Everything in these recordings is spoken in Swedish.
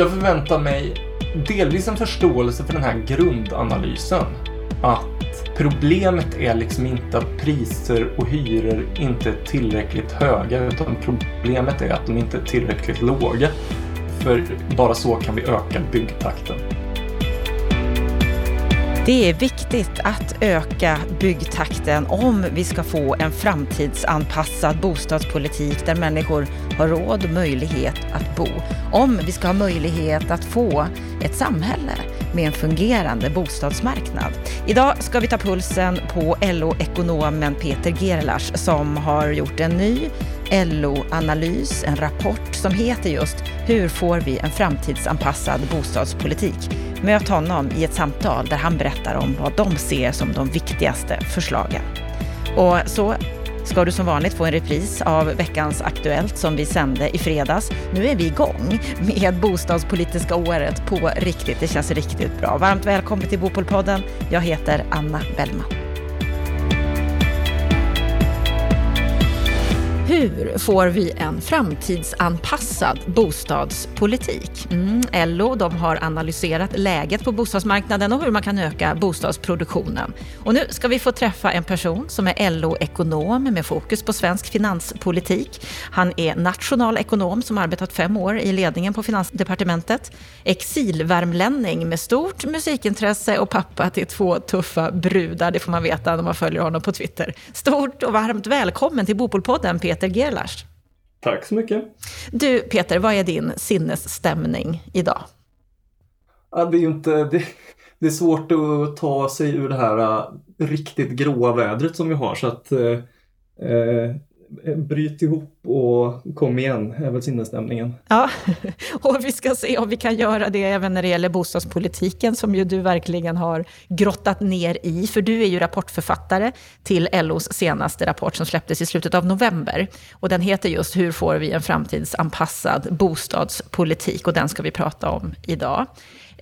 jag förväntar mig delvis en förståelse för den här grundanalysen. Att problemet är liksom inte att priser och hyror inte är tillräckligt höga utan problemet är att de inte är tillräckligt låga. För bara så kan vi öka byggtakten. Det är viktigt att öka byggtakten om vi ska få en framtidsanpassad bostadspolitik där människor har råd och möjlighet att bo. Om vi ska ha möjlighet att få ett samhälle med en fungerande bostadsmarknad. Idag ska vi ta pulsen på LO-ekonomen Peter Gerlach som har gjort en ny LO-analys, en rapport som heter just Hur får vi en framtidsanpassad bostadspolitik? Möt honom i ett samtal där han berättar om vad de ser som de viktigaste förslagen. Och så ska du som vanligt få en repris av veckans Aktuellt som vi sände i fredags. Nu är vi igång med bostadspolitiska året på riktigt. Det känns riktigt bra. Varmt välkommen till Bopolpodden. Jag heter Anna Bellman. Hur får vi en framtidsanpassad bostadspolitik? Mm, LO de har analyserat läget på bostadsmarknaden och hur man kan öka bostadsproduktionen. Och nu ska vi få träffa en person som är LO-ekonom med fokus på svensk finanspolitik. Han är nationalekonom som arbetat fem år i ledningen på Finansdepartementet. Exilvärmlänning med stort musikintresse och pappa till två tuffa brudar. Det får man veta när man följer honom på Twitter. Stort och varmt välkommen till Bopolpodden Peter Peter Gerlach. Tack så mycket. Du Peter, vad är din sinnesstämning idag? Ja, det, är inte, det, det, är svårt att ta sig ur det här uh, riktigt gråa vädret som vi har. Så att uh, Eh, bryt ihop och kom igen, är väl sinnesstämningen. Ja, och vi ska se om vi kan göra det även när det gäller bostadspolitiken, som ju du verkligen har grottat ner i. För du är ju rapportförfattare till LOs senaste rapport som släpptes i slutet av november. Och den heter just Hur får vi en framtidsanpassad bostadspolitik? Och den ska vi prata om idag.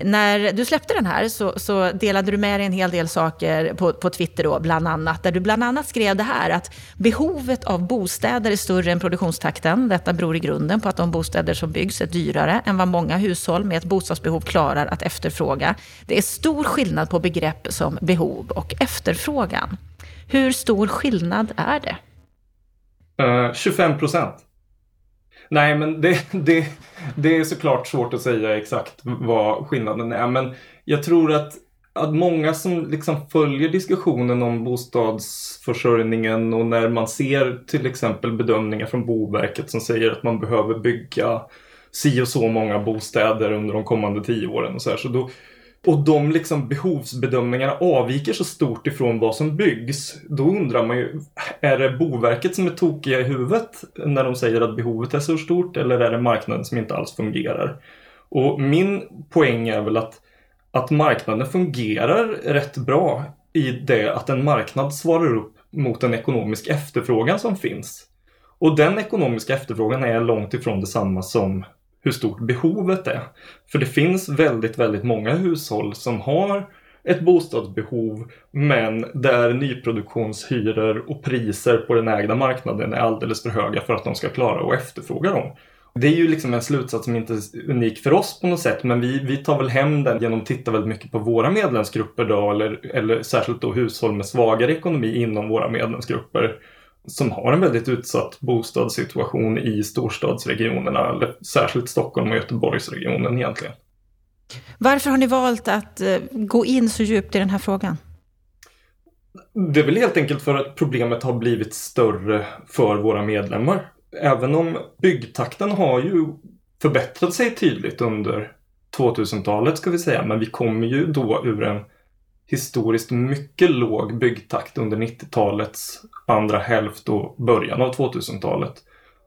När du släppte den här så, så, delade du med dig en hel del saker på, på Twitter då, bland annat, där du bland annat skrev det här att behovet av bostäder är större än produktionstakten. Detta beror i grunden på att de bostäder som byggs är dyrare än vad många hushåll med ett bostadsbehov klarar att efterfråga. Det är stor skillnad på begrepp som behov och efterfrågan. Hur stor skillnad är det? Eh, uh, 25 procent. Nej, men det, det, det är såklart svårt att säga exakt vad skillnaden är. Men jag tror att, att många som liksom följer diskussionen om bostadsförsörjningen och när man ser till exempel bedömningar från Boverket som säger att man behöver bygga si och så många bostäder under de kommande tio åren och så här. Så då, och de liksom behovsbedömningarna avviker så stort ifrån vad som byggs. Då undrar man ju, är det Boverket som är tokiga i huvudet när de säger att behovet är så stort eller är det marknaden som inte alls fungerar? Och min poäng är väl att, att marknaden fungerar rätt bra i det att en marknad svarar upp mot en ekonomisk efterfrågan som finns. Och den ekonomiska efterfrågan är långt ifrån detsamma som hur stort behovet är. För det finns väldigt, väldigt många hushåll som har ett bostadsbehov men där nyproduktionshyror och priser på den ägda marknaden är alldeles för höga för att de ska klara att efterfråga dem. Det är ju liksom en slutsats som inte är unik för oss på något sätt men vi, vi tar väl hem den genom att titta väldigt mycket på våra medlemsgrupper då eller, eller särskilt då hushåll med svagare ekonomi inom våra medlemsgrupper som har en väldigt utsatt bostadssituation i storstadsregionerna, eller särskilt Stockholm och Göteborgsregionen egentligen. Varför har ni valt att eh, gå in så djupt i den här frågan? Det är väl helt enkelt för att problemet har blivit större för våra medlemmar. Även om byggtakten har ju förbättrat sig tydligt under 2000-talet ska vi säga, men vi kommer ju då ur en historiskt mycket låg byggtakt under 90-talets andra hälft och början av 2000-talet.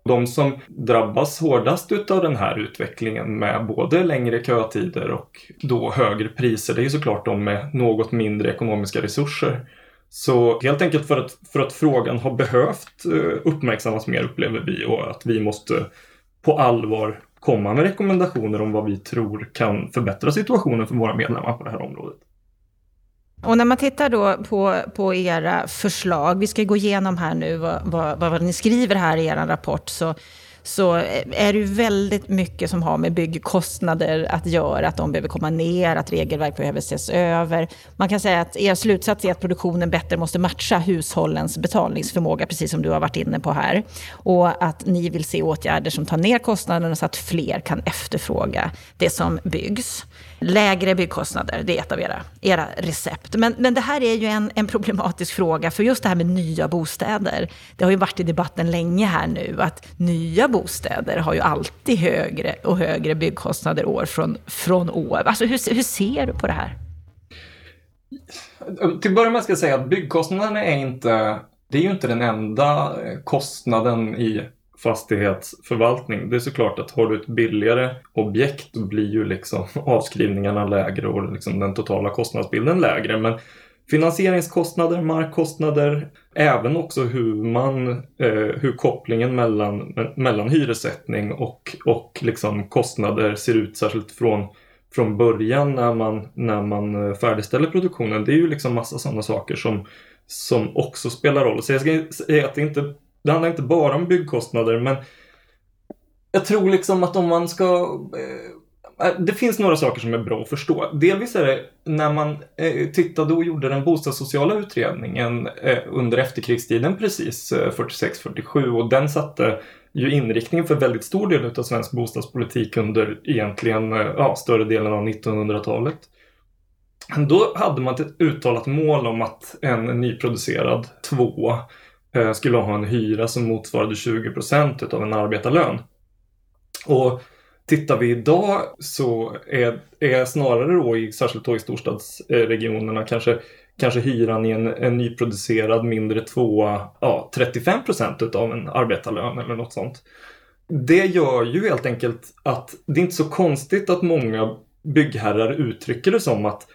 De som drabbas hårdast utav den här utvecklingen med både längre kötider och då högre priser, det är ju såklart de med något mindre ekonomiska resurser. Så helt enkelt för att, för att frågan har behövt eh, uppmärksammas mer upplever vi och att vi måste på allvar komma med rekommendationer om vad vi tror kan förbättra situationen för våra medlemmar på det här området. Och när man tittar då på, på era förslag, vi ska gå igenom här nu vad, vad, vad ni skriver här i er rapport, så, så är det ju väldigt mycket som har med byggkostnader att göra, att de behöver komma ner, att regelverk behöver ses över. Man kan säga att er slutsats är att produktionen bättre måste matcha hushållens betalningsförmåga, precis som du har varit inne på här. Och att ni vill se åtgärder som tar ner kostnaderna så att fler kan efterfråga det som byggs. Lägre byggkostnader, det är ett av era, era recept. Men, men det här är ju en, en problematisk fråga, för just det här med nya bostäder, det har ju varit i debatten länge här nu, att nya bostäder har ju alltid högre och högre byggkostnader år från, från år. Alltså hur, hur ser du på det här? Till att börja med ska jag säga att byggkostnaderna är inte, det är ju inte den enda eh, kostnaden i fastighetsförvaltning. Det är såklart att har du ett billigare objekt då blir ju liksom avskrivningarna lägre och liksom den totala kostnadsbilden lägre. Men finansieringskostnader, markkostnader, även också hur man, eh, hur kopplingen mellan, mellan hyressättning och, och liksom kostnader ser ut, särskilt från, från början när man, när man eh, färdigställer produktionen. Det är ju liksom massa sådana saker som, som också spelar roll. Så jag ska säga att det inte det handlar inte bara om byggkostnader men jag tror liksom att om man ska eh, eh, det finns några saker som är bra att förstå. Delvis är det när man eh, tittade och gjorde den bostadssociala utredningen eh, under efterkrigstiden precis, eh, 46-47 och den satte ju inriktningen för väldigt stor del av svensk bostadspolitik under egentligen ja, större delen av 1900-talet. Då hade man ett uttalat mål om att en nyproducerad tvåa Eh, skulle ha en hyra som motsvarade 20 procent av en arbetarlön. Och tittar vi idag så är, är snarare då, i, särskilt då i storstadsregionerna, kanske, kanske hyran i en, en nyproducerad mindre tvåa ja, 35 procent av en arbetarlön eller något sånt. Det gör ju helt enkelt att det är inte så konstigt att många byggherrar uttrycker det som att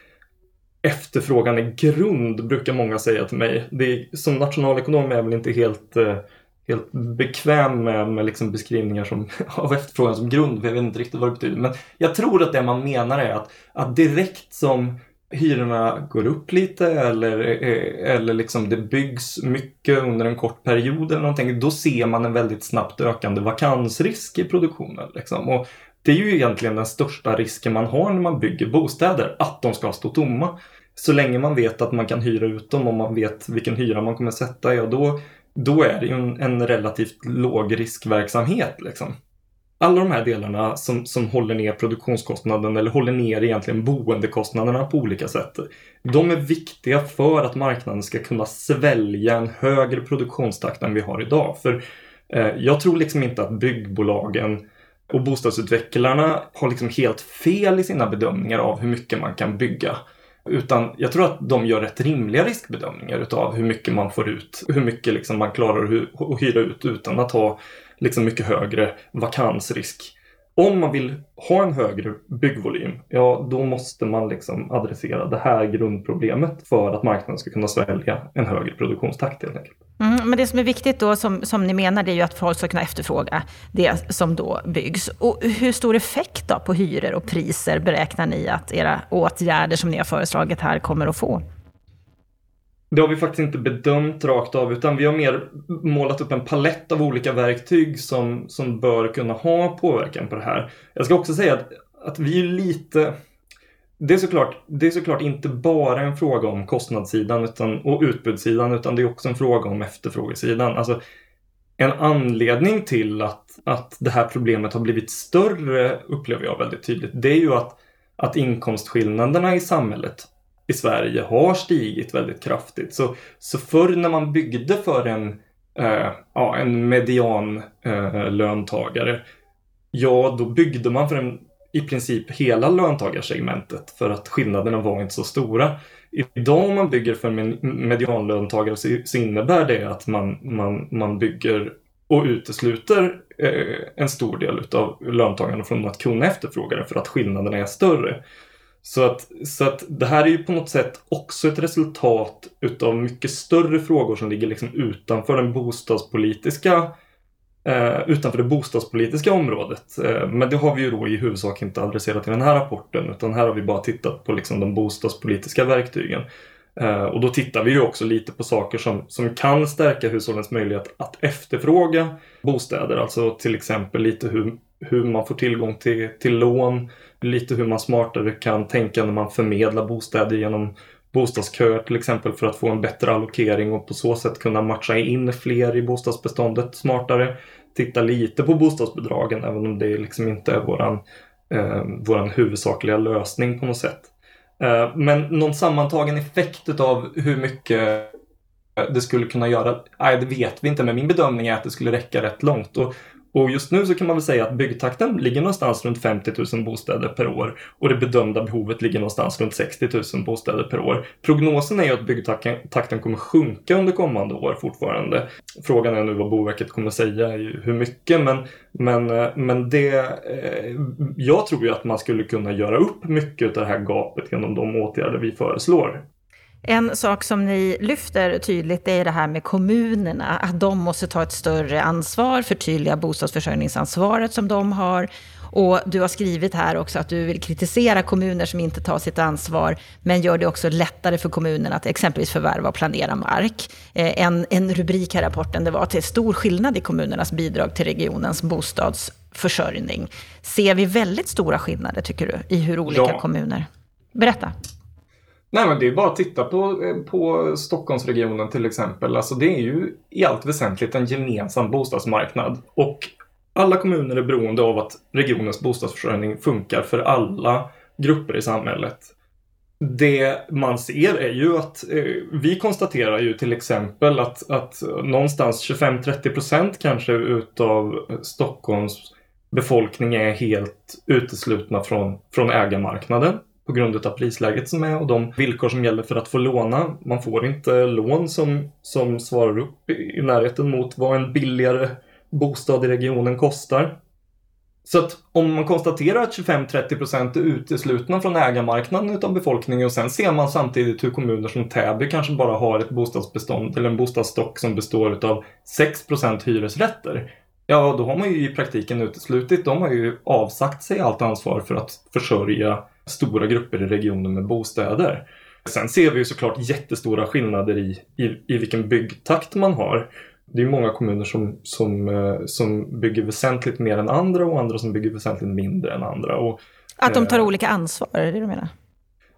efterfrågan är grund, brukar många säga till mig. Det är, som nationalekonom är jag väl inte helt, eh, helt bekväm med, med liksom beskrivningar som, av efterfrågan som grund, för jag vet inte riktigt vad det betyder. Men jag tror att det man menar är att, att direkt som hyrorna går upp lite eller, eh, eller liksom det byggs mycket under en kort period eller någonting, då ser man en väldigt snabbt ökande vakansrisk i produktionen. Liksom. Och det är ju egentligen den största risken man har när man bygger bostäder, att de ska stå tomma. Så länge man vet att man kan hyra ut dem och man vet vilken hyra man kommer sätta, ja då, då är det ju en, en relativt låg riskverksamhet. Liksom. Alla de här delarna som, som håller ner produktionskostnaden eller håller ner egentligen boendekostnaderna på olika sätt. De är viktiga för att marknaden ska kunna svälja en högre produktionstakt än vi har idag. För eh, jag tror liksom inte att byggbolagen och bostadsutvecklarna har liksom helt fel i sina bedömningar av hur mycket man kan bygga. Utan jag tror att de gör rätt rimliga riskbedömningar utav hur mycket man får ut, hur mycket liksom man klarar att hyra ut utan att ha liksom mycket högre vakansrisk. Om man vill ha en högre byggvolym, ja då måste man liksom adressera det här grundproblemet för att marknaden ska kunna svälja en högre produktionstakt helt enkelt. Mm, men det som är viktigt då, som, som ni menar, det är ju att folk ska kunna efterfråga det som då byggs. Och hur stor effekt då på hyror och priser beräknar ni att era åtgärder som ni har föreslagit här kommer att få? Det har vi faktiskt inte bedömt rakt av utan vi har mer målat upp en palett av olika verktyg som, som bör kunna ha påverkan på det här. Jag ska också säga att, att vi är lite det är, såklart, det är såklart inte bara en fråga om kostnadssidan utan, och utbudssidan utan det är också en fråga om efterfrågesidan. Alltså, en anledning till att, att det här problemet har blivit större upplever jag väldigt tydligt. Det är ju att, att inkomstskillnaderna i samhället i Sverige har stigit väldigt kraftigt. Så, så förr när man byggde för en, eh, ja, en median eh, löntagare, ja då byggde man för en, i princip hela löntagarsegmentet för att skillnaderna var inte så stora. Idag om man bygger för en medianlöntagare så, så innebär det att man, man, man bygger och utesluter eh, en stor del av löntagarna från att kunna efterfråga det för att skillnaderna är större. Så att, så att det här är ju på något sätt också ett resultat utav mycket större frågor som ligger liksom utanför den bostadspolitiska eh, utanför det bostadspolitiska området. Eh, men det har vi ju då i huvudsak inte adresserat i den här rapporten utan här har vi bara tittat på liksom de bostadspolitiska verktygen. Eh, och då tittar vi ju också lite på saker som, som kan stärka hushållens möjlighet att efterfråga bostäder. Alltså till exempel lite hur, hur man får tillgång till, till lån, lite hur man smartare kan tänka när man förmedlar bostäder genom bostadsköer till exempel för att få en bättre allokering och på så sätt kunna matcha in fler i bostadsbeståndet smartare. Titta lite på bostadsbidragen även om det liksom inte är våran, eh, våran huvudsakliga lösning på något sätt. Eh, men någon sammantagen effekt av hur mycket det skulle kunna göra, nej det vet vi inte men min bedömning är att det skulle räcka rätt långt. Och och just nu så kan man väl säga att byggtakten ligger någonstans runt 50 000 bostäder per år och det bedömda behovet ligger någonstans runt 60 000 bostäder per år. Prognosen är ju att byggtakten kommer sjunka under kommande år fortfarande. Frågan är nu vad Boverket kommer säga hur mycket men, men, eh, men det, eh, jag tror ju att man skulle kunna göra upp mycket av det här gapet genom de åtgärder vi föreslår. En sak som ni lyfter tydligt är det här med kommunerna, att de måste ta ett större ansvar, förtydliga bostadsförsörjningsansvaret som de har. Och du har skrivit här också att du vill kritisera kommuner som inte tar sitt ansvar, men gör det också lättare för kommunerna att exempelvis förvärva och planera mark. Eh, en, en rubrik här i rapporten, det var att det är stor skillnad i kommunernas bidrag till regionens bostadsförsörjning. Ser vi väldigt stora skillnader, tycker du, i hur olika ja. kommuner... Berätta. Nej men det är bara att titta på, eh, på Stockholmsregionen till exempel. Alltså det är ju i allt väsentligt en gemensam bostadsmarknad. Och alla kommuner är beroende av att regionens bostadsförsörjning funkar för alla grupper i samhället. Det man ser är ju att eh, vi konstaterar ju till exempel att, att någonstans 25-30 kanske utav Stockholms befolkning är helt uteslutna från, från ägarmarknaden på grund av prisläget som är och de villkor som gäller för att få låna. Man får inte lån som, som svarar upp i närheten mot vad en billigare bostad i regionen kostar. Så att om man konstaterar att 25-30% är uteslutna från ägarmarknaden utav befolkningen och sen ser man samtidigt hur kommuner som Täby kanske bara har ett bostadsbestånd eller en bostadsstock som består av 6% hyresrätter. Ja, då har man ju i praktiken uteslutit. De har ju avsagt sig allt ansvar för att försörja stora grupper i regionen med bostäder. Sen ser vi ju såklart jättestora skillnader i, i, i vilken byggtakt man har. Det är många kommuner som, som, eh, som bygger väsentligt mer än andra och andra som bygger väsentligt mindre än andra. Och, att de tar eh, olika ansvar, är det det du menar?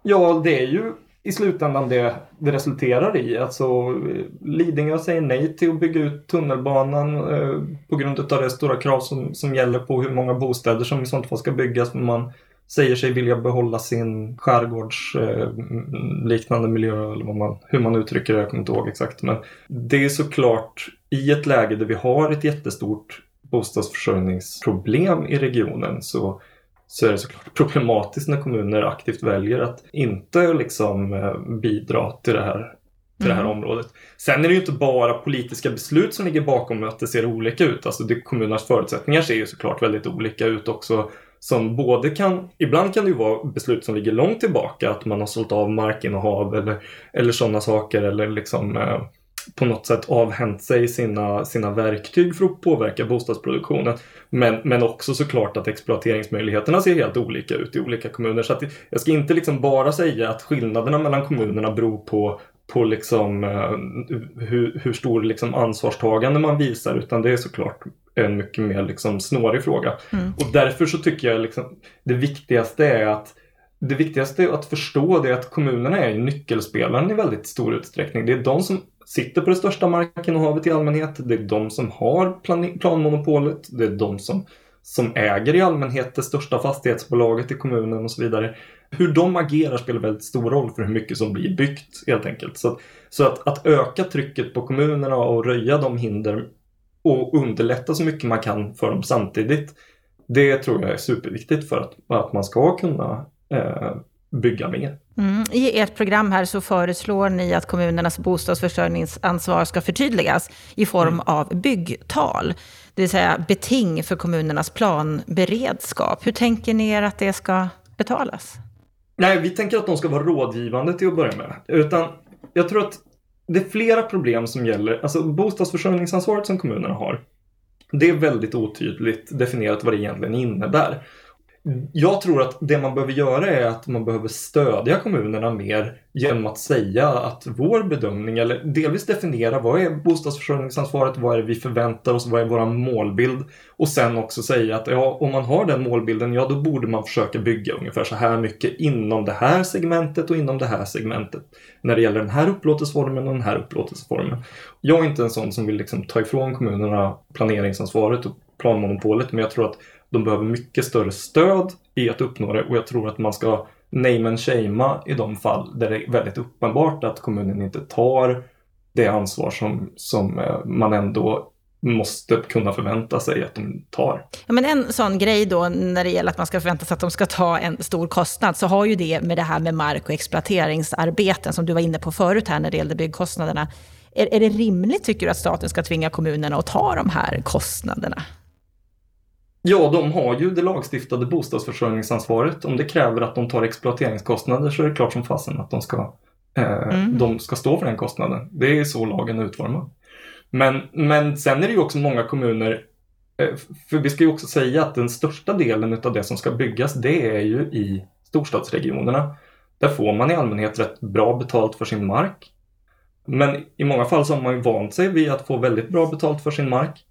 Ja, det är ju i slutändan det det resulterar i. Alltså Lidingö säger nej till att bygga ut tunnelbanan eh, på grund av det stora krav som, som gäller på hur många bostäder som i sånt fall ska byggas. Man säger sig vilja behålla sin skärgårdsliknande eh, miljö eller vad man, hur man uttrycker det, jag kommer inte ihåg exakt. Men det är såklart i ett läge där vi har ett jättestort bostadsförsörjningsproblem i regionen så, så är det såklart problematiskt när kommuner aktivt väljer att inte liksom eh, bidra till det här till det här mm. området. Sen är det ju inte bara politiska beslut som ligger bakom att det ser olika ut. Alltså det, kommunernas förutsättningar ser ju såklart väldigt olika ut också som både kan, ibland kan det ju vara beslut som ligger långt tillbaka, att man har sålt av markinnehav eller, eller sådana saker eller liksom eh, på något sätt avhänt sig sina, sina verktyg för att påverka bostadsproduktionen. Men, men också såklart att exploateringsmöjligheterna ser helt olika ut i olika kommuner. Så att jag ska inte liksom bara säga att skillnaderna mellan kommunerna beror på på liksom, uh, hur, hur stor liksom ansvarstagande man visar utan det är såklart en mycket mer liksom snårig fråga. Mm. Och därför så tycker jag liksom, det viktigaste är att det viktigaste är att förstå det att kommunerna är nyckelspelaren i väldigt stor utsträckning. Det är de som sitter på det största markinnehavet i allmänhet. Det är de som har plan planmonopolet. Det är de som, som äger i allmänhet det största fastighetsbolaget i kommunen och så vidare. Hur de agerar spelar väldigt stor roll för hur mycket som blir byggt helt enkelt. Så, så att, att öka trycket på kommunerna och röja de hinder och underlätta så mycket man kan för dem samtidigt. Det tror jag är superviktigt för att, att man ska kunna eh, bygga mer. Mm. I ert program här så föreslår ni att kommunernas bostadsförsörjningsansvar ska förtydligas i form mm. av byggtal, det vill säga beting för kommunernas planberedskap. Hur tänker ni er att det ska betalas? Nej, vi tänker att de ska vara rådgivande till att börja med. Utan jag tror att det är flera problem som gäller, alltså bostadsförsörjningsansvaret som kommunerna har. Det är väldigt otydligt definierat vad det egentligen innebär. Mm. jag tror att det man behöver göra är att man behöver stödja kommunerna mer genom att säga att vår bedömning, eller delvis definiera vad är bostadsförsörjningsansvaret, vad är det vi förväntar oss, vad är vår målbild? Och sen också säga att ja, om man har den målbilden, ja då borde man försöka bygga ungefär så här mycket inom det här segmentet och inom det här segmentet. När det gäller den här upplåtelseformen och den här upplåtelseformen. Jag är inte en sån som vill liksom ta ifrån kommunerna planeringsansvaret och planmonopolet, men jag tror att de behöver mycket större stöd i att uppnå det och jag tror att man ska name and shamea i de fall där det är väldigt uppenbart att kommunen inte tar det ansvar som, som eh, man ändå måste kunna förvänta sig att de tar. Ja, men en sån grej då när det gäller att man ska förvänta sig att de ska ta en stor kostnad, så har ju det med det här med mark och exploateringsarbeten, som du var inne på förut här när det gällde byggkostnaderna. Är, är det rimligt, tycker du, att staten ska tvinga kommunerna att ta de här kostnaderna? Ja, de har ju det lagstiftade bostadsförsörjningsansvaret. Om det kräver att de tar exploateringskostnader så är det klart som fasen att de ska, eh, mm. de ska stå för den kostnaden. Det är så lagen är utformad. Men, men sen är det ju också många kommuner, eh, för vi ska ju också säga att den största delen av det som ska byggas det är ju i storstadsregionerna. Där får man i allmänhet rätt bra betalt för sin mark. Men i många fall så har man ju vant sig vid att få väldigt bra betalt för sin mark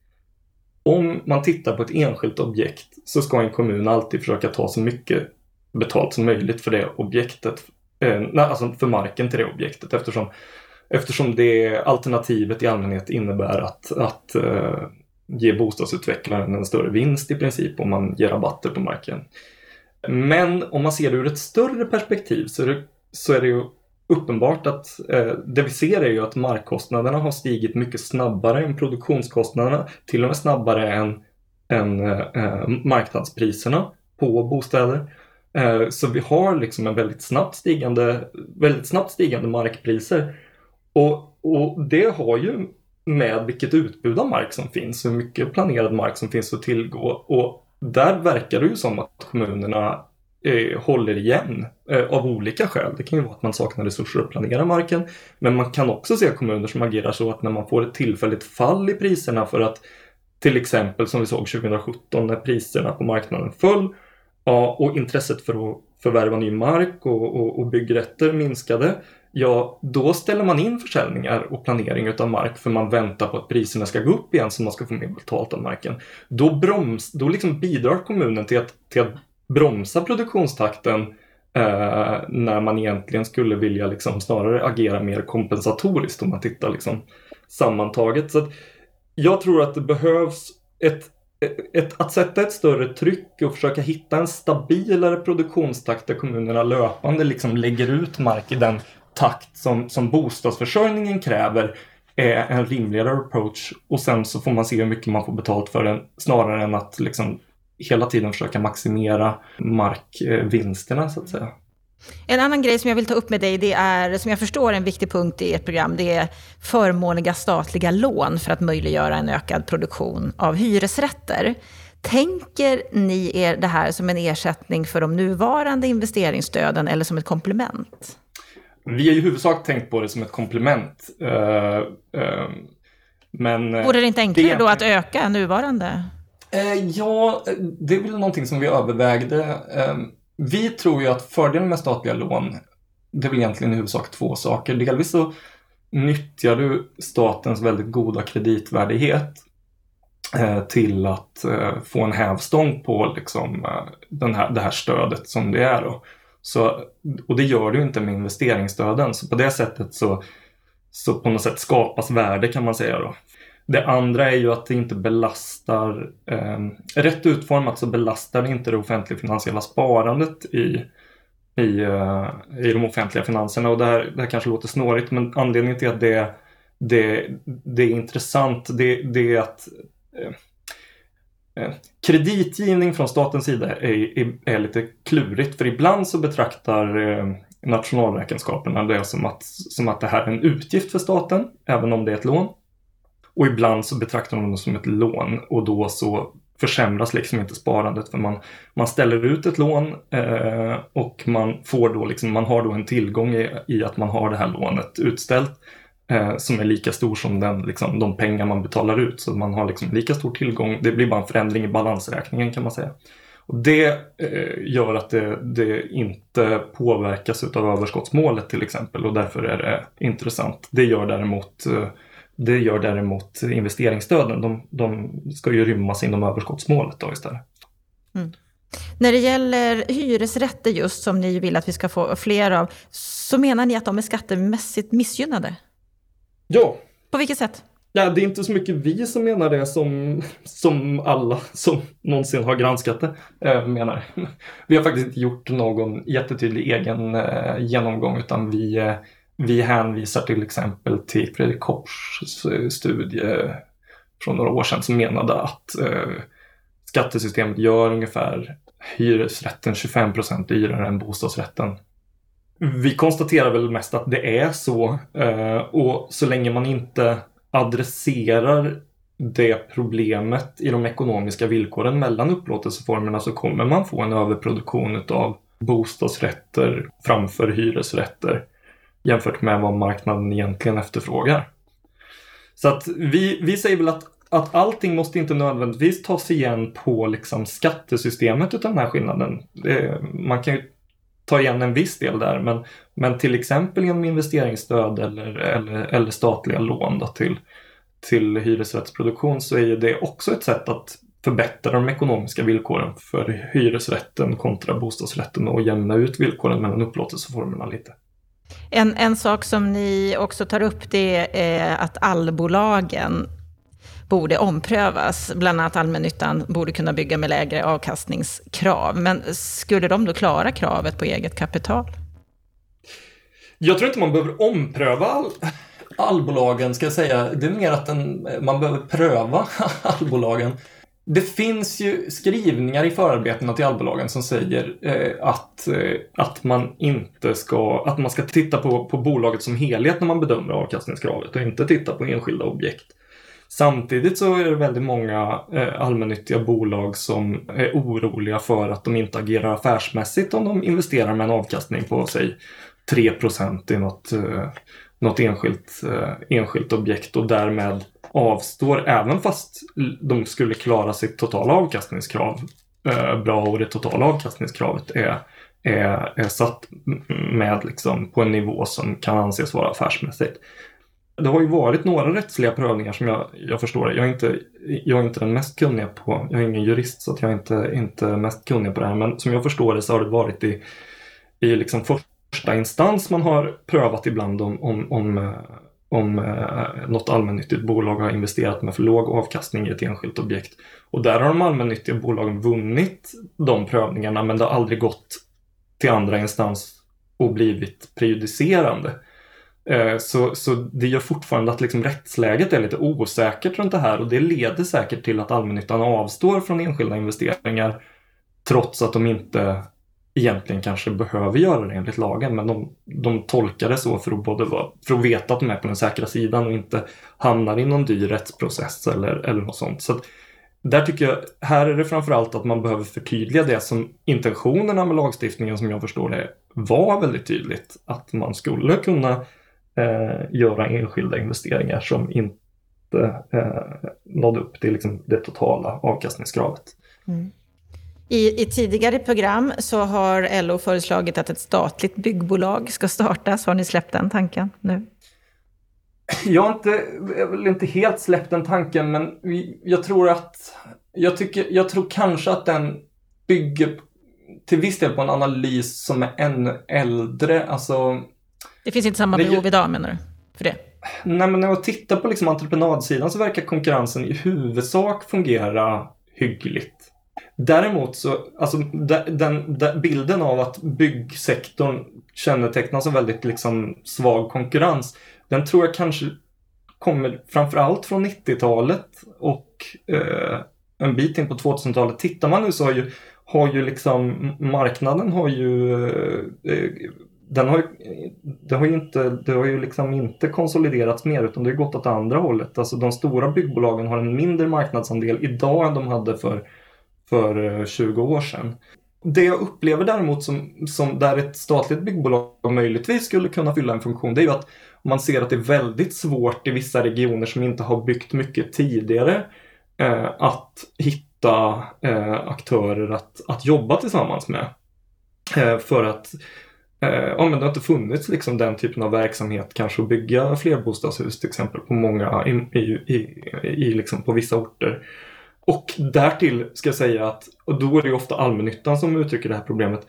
om man tittar på ett enskilt objekt så ska en kommun alltid försöka ta så mycket betalt som möjligt för det objektet, eh, alltså för marken till det objektet eftersom, eftersom det alternativet i allmänhet innebär att, att eh, ge bostadsutvecklaren en större vinst i princip om man ger rabatter på marken. Men om man ser det ur ett större perspektiv så är det, så är det ju uppenbart att eh, det vi ser är ju att markkostnaderna har stigit mycket snabbare än produktionskostnaderna, till och med snabbare än, än eh, eh, marknadspriserna på bostäder. Eh, så vi har liksom en väldigt snabbt stigande, väldigt snabbt stigande markpriser. Och, och det har ju med vilket utbud av mark som finns, hur mycket planerad mark som finns att tillgå. Och där verkar det ju som att kommunerna eh, håller igen eh, av olika skäl. Det kan ju vara att man saknar resurser att planera marken. Men man kan också se kommuner som agerar så att när man får ett tillfälligt fall i priserna för att till exempel som vi såg 2017 när priserna på marknaden föll ja, och intresset för att förvärva ny mark och, och, och byggrätter minskade ja, då ställer man in försäljningar och planering utav mark för man väntar på att priserna ska gå upp igen så man ska få mer betalt av marken. Då, broms, då liksom bidrar kommunen till att, till att bromsa produktionstakten eh, när man egentligen skulle vilja liksom snarare agera mer kompensatoriskt om man tittar liksom sammantaget. Så jag tror att det behövs ett, ett, att sätta ett större tryck och försöka hitta en stabilare produktionstakt där kommunerna löpande liksom lägger ut mark i den takt som, som bostadsförsörjningen kräver är en rimligare approach och sen så får man se hur mycket man får betalt för den snarare än att liksom hela tiden försöka maximera markvinsterna så att säga. En annan grej som jag vill ta upp med dig, det är, som jag förstår en viktig punkt i ert program, det är förmånliga statliga lån för att möjliggöra en ökad produktion av hyresrätter. Tänker ni er det här som en ersättning för de nuvarande investeringsstöden eller som ett komplement? Vi har i huvudsak tänkt på det som ett komplement. Uh, uh, men Vore det inte enklare det... då att öka nuvarande? Eh, ja, det är väl någonting som vi övervägde. Eh, vi tror ju att fördelen med statliga lån, det är väl egentligen i huvudsak två saker. Delvis så nyttjar du statens väldigt goda kreditvärdighet eh, till att eh, få en hävstång på liksom, eh, den här, det här stödet som det är. Då. Så, och det gör du inte med investeringsstöden. Så på det sättet så, så på något sätt skapas värde kan man säga. Då. Det andra är ju att det inte belastar, eh, rätt utformat så belastar det inte det offentliga finansiella sparandet i, i, eh, i de offentliga finanserna. Och det här, det här kanske låter snårigt men anledningen till att det, det, det är intressant det, det är att eh, eh kreditgivning från statens sida är, är, är, lite klurigt för ibland så betraktar eh, nationalräkenskaperna det som att, som att det här är en utgift för staten, även om det är ett lån. Och ibland så betraktar man det som ett lån och då så försämras liksom inte sparandet för man, man ställer ut ett lån eh, och man får då liksom, man har då en tillgång i, i att man har det här lånet utställt eh, som är lika stor som den, liksom, de pengar man betalar ut. Så man har liksom lika stor tillgång, det blir bara en förändring i balansräkningen kan man säga. Och det eh, gör att det, det, inte påverkas av överskottsmålet till exempel och därför är det intressant. Det gör däremot, eh, det gör däremot investeringsstöden. De, de ska ju rymmas inom överskottsmålet då istället. Mm. När det gäller hyresrätter just, som ni vill att vi ska få fler av, så menar ni att de är skattemässigt missgynnade? Ja. På vilket sätt? Ja, det är inte så mycket vi som menar det som, som alla som någonsin har granskat det äh, menar. Vi har faktiskt inte gjort någon jättetydlig egen äh, genomgång utan vi, äh, vi hänvisar till exempel till Fredrik Kopps eh, studie från några år sedan som menade att eh, skattesystemet gör ungefär hyresrätten 25 procent dyrare än bostadsrätten. Vi konstaterar väl mest att det är så eh, och så länge man inte adresserar det problemet i de ekonomiska villkoren mellan upplåtelseformerna så kommer man få en överproduktion av bostadsrätter framför hyresrätter jämfört med vad marknaden egentligen efterfrågar. Så att vi, vi säger väl att, att allting måste inte nödvändigtvis tas igen på liksom skattesystemet utan den här skillnaden. Det, man kan ju ta igen en viss del där men, men till exempel genom investeringsstöd eller, eller, eller statliga lån då till, till hyresrättsproduktion så är det också ett sätt att förbättra de ekonomiska villkoren för hyresrätten kontra bostadsrätten och jämna ut villkoren mellan upplåtelseformerna lite. En, en sak som ni också tar upp det är att allbolagen borde omprövas. Bland annat allmännyttan borde kunna bygga med lägre avkastningskrav. Men skulle de då klara kravet på eget kapital? Jag tror inte man behöver ompröva all, allbolagen, ska jag säga. Det är mer att den, man behöver pröva allbolagen. Det finns ju skrivningar i förarbetena till allbolagen som säger eh, att, eh, att man inte ska, att man ska titta på, på bolaget som helhet när man bedömer avkastningskravet och inte titta på enskilda objekt. Samtidigt så är det väldigt många eh, allmännyttiga bolag som är oroliga för att de inte agerar affärsmässigt om de investerar med en avkastning på sig 3% i något, eh, något enskilt, eh, enskilt objekt och därmed avstår även fast de skulle klara sitt totala avkastningskrav eh, bra och det totala avkastningskravet är, är, är satt med liksom på en nivå som kan anses vara affärsmässigt. Det har ju varit några rättsliga prövningar som jag, jag förstår det. Jag är, inte, jag är inte den mest kunniga på, jag är ingen jurist så att jag är inte, inte mest kunnig på det här, men som jag förstår det så har det varit i, i liksom första instans man har prövat ibland om, om, om, eh, om eh, något allmännyttigt bolag har investerat med för låg avkastning i ett enskilt objekt. Och där har de allmännyttiga bolagen vunnit de prövningarna men det har aldrig gått till andra instans och blivit prejudicerande. Eh, så, så det gör fortfarande att liksom rättsläget är lite osäkert runt det här och det leder säkert till att allmännyttan avstår från enskilda investeringar trots att de inte egentligen kanske behöver göra det enligt lagen men de, de tolkar det så för att både vara, för att veta att de är på den säkra sidan och inte hamnar i någon dyr rättsprocess eller, eller något sånt. Så att, där tycker jag, här är det framförallt att man behöver förtydliga det som intentionerna med lagstiftningen som jag förstår det var väldigt tydligt. Att man skulle kunna eh, göra enskilda investeringar som inte eh, nådde upp till liksom, det totala avkastningskravet. Mm. I, I, tidigare program så har LO föreslagit att ett statligt byggbolag ska startas. Har ni släppt den tanken nu? Jag har inte, jag väl inte helt släppt den tanken, men jag tror att jag, tycker, jag tror kanske att den bygger till viss del på en analys som är ännu äldre. Alltså, det finns inte samma behov det, idag menar du? För det? Nej, men när jag tittar på liksom entreprenadsidan så verkar konkurrensen i huvudsak fungera hyggligt. Däremot så, alltså den, den, bilden av att byggsektorn kännetecknas av väldigt liksom svag konkurrens, den tror jag kanske kommer framförallt från 90-talet och eh, en bit in på 2000-talet. Tittar man nu så har ju, har ju liksom marknaden har ju eh, eh den har, det, har ju inte, det har ju liksom inte konsoliderats mer utan det har gått åt andra hållet. Alltså de stora byggbolagen har en mindre marknadsandel idag än de hade för, för eh, 20 år sedan. Det jag upplever däremot som, som där ett statligt byggbolag möjligtvis skulle kunna fylla en funktion det är ju att man ser att det är väldigt svårt i vissa regioner som inte har byggt mycket tidigare eh, att hitta eh, aktörer att, att jobba tillsammans med. Eh, för att eh, ja, men det har inte funnits liksom den typen av verksamhet kanske att bygga flerbostadshus till exempel på många i, i, i, i liksom på vissa orter. Och därtill ska jag säga att, och då är det ju ofta allmännyttan som uttrycker det här problemet.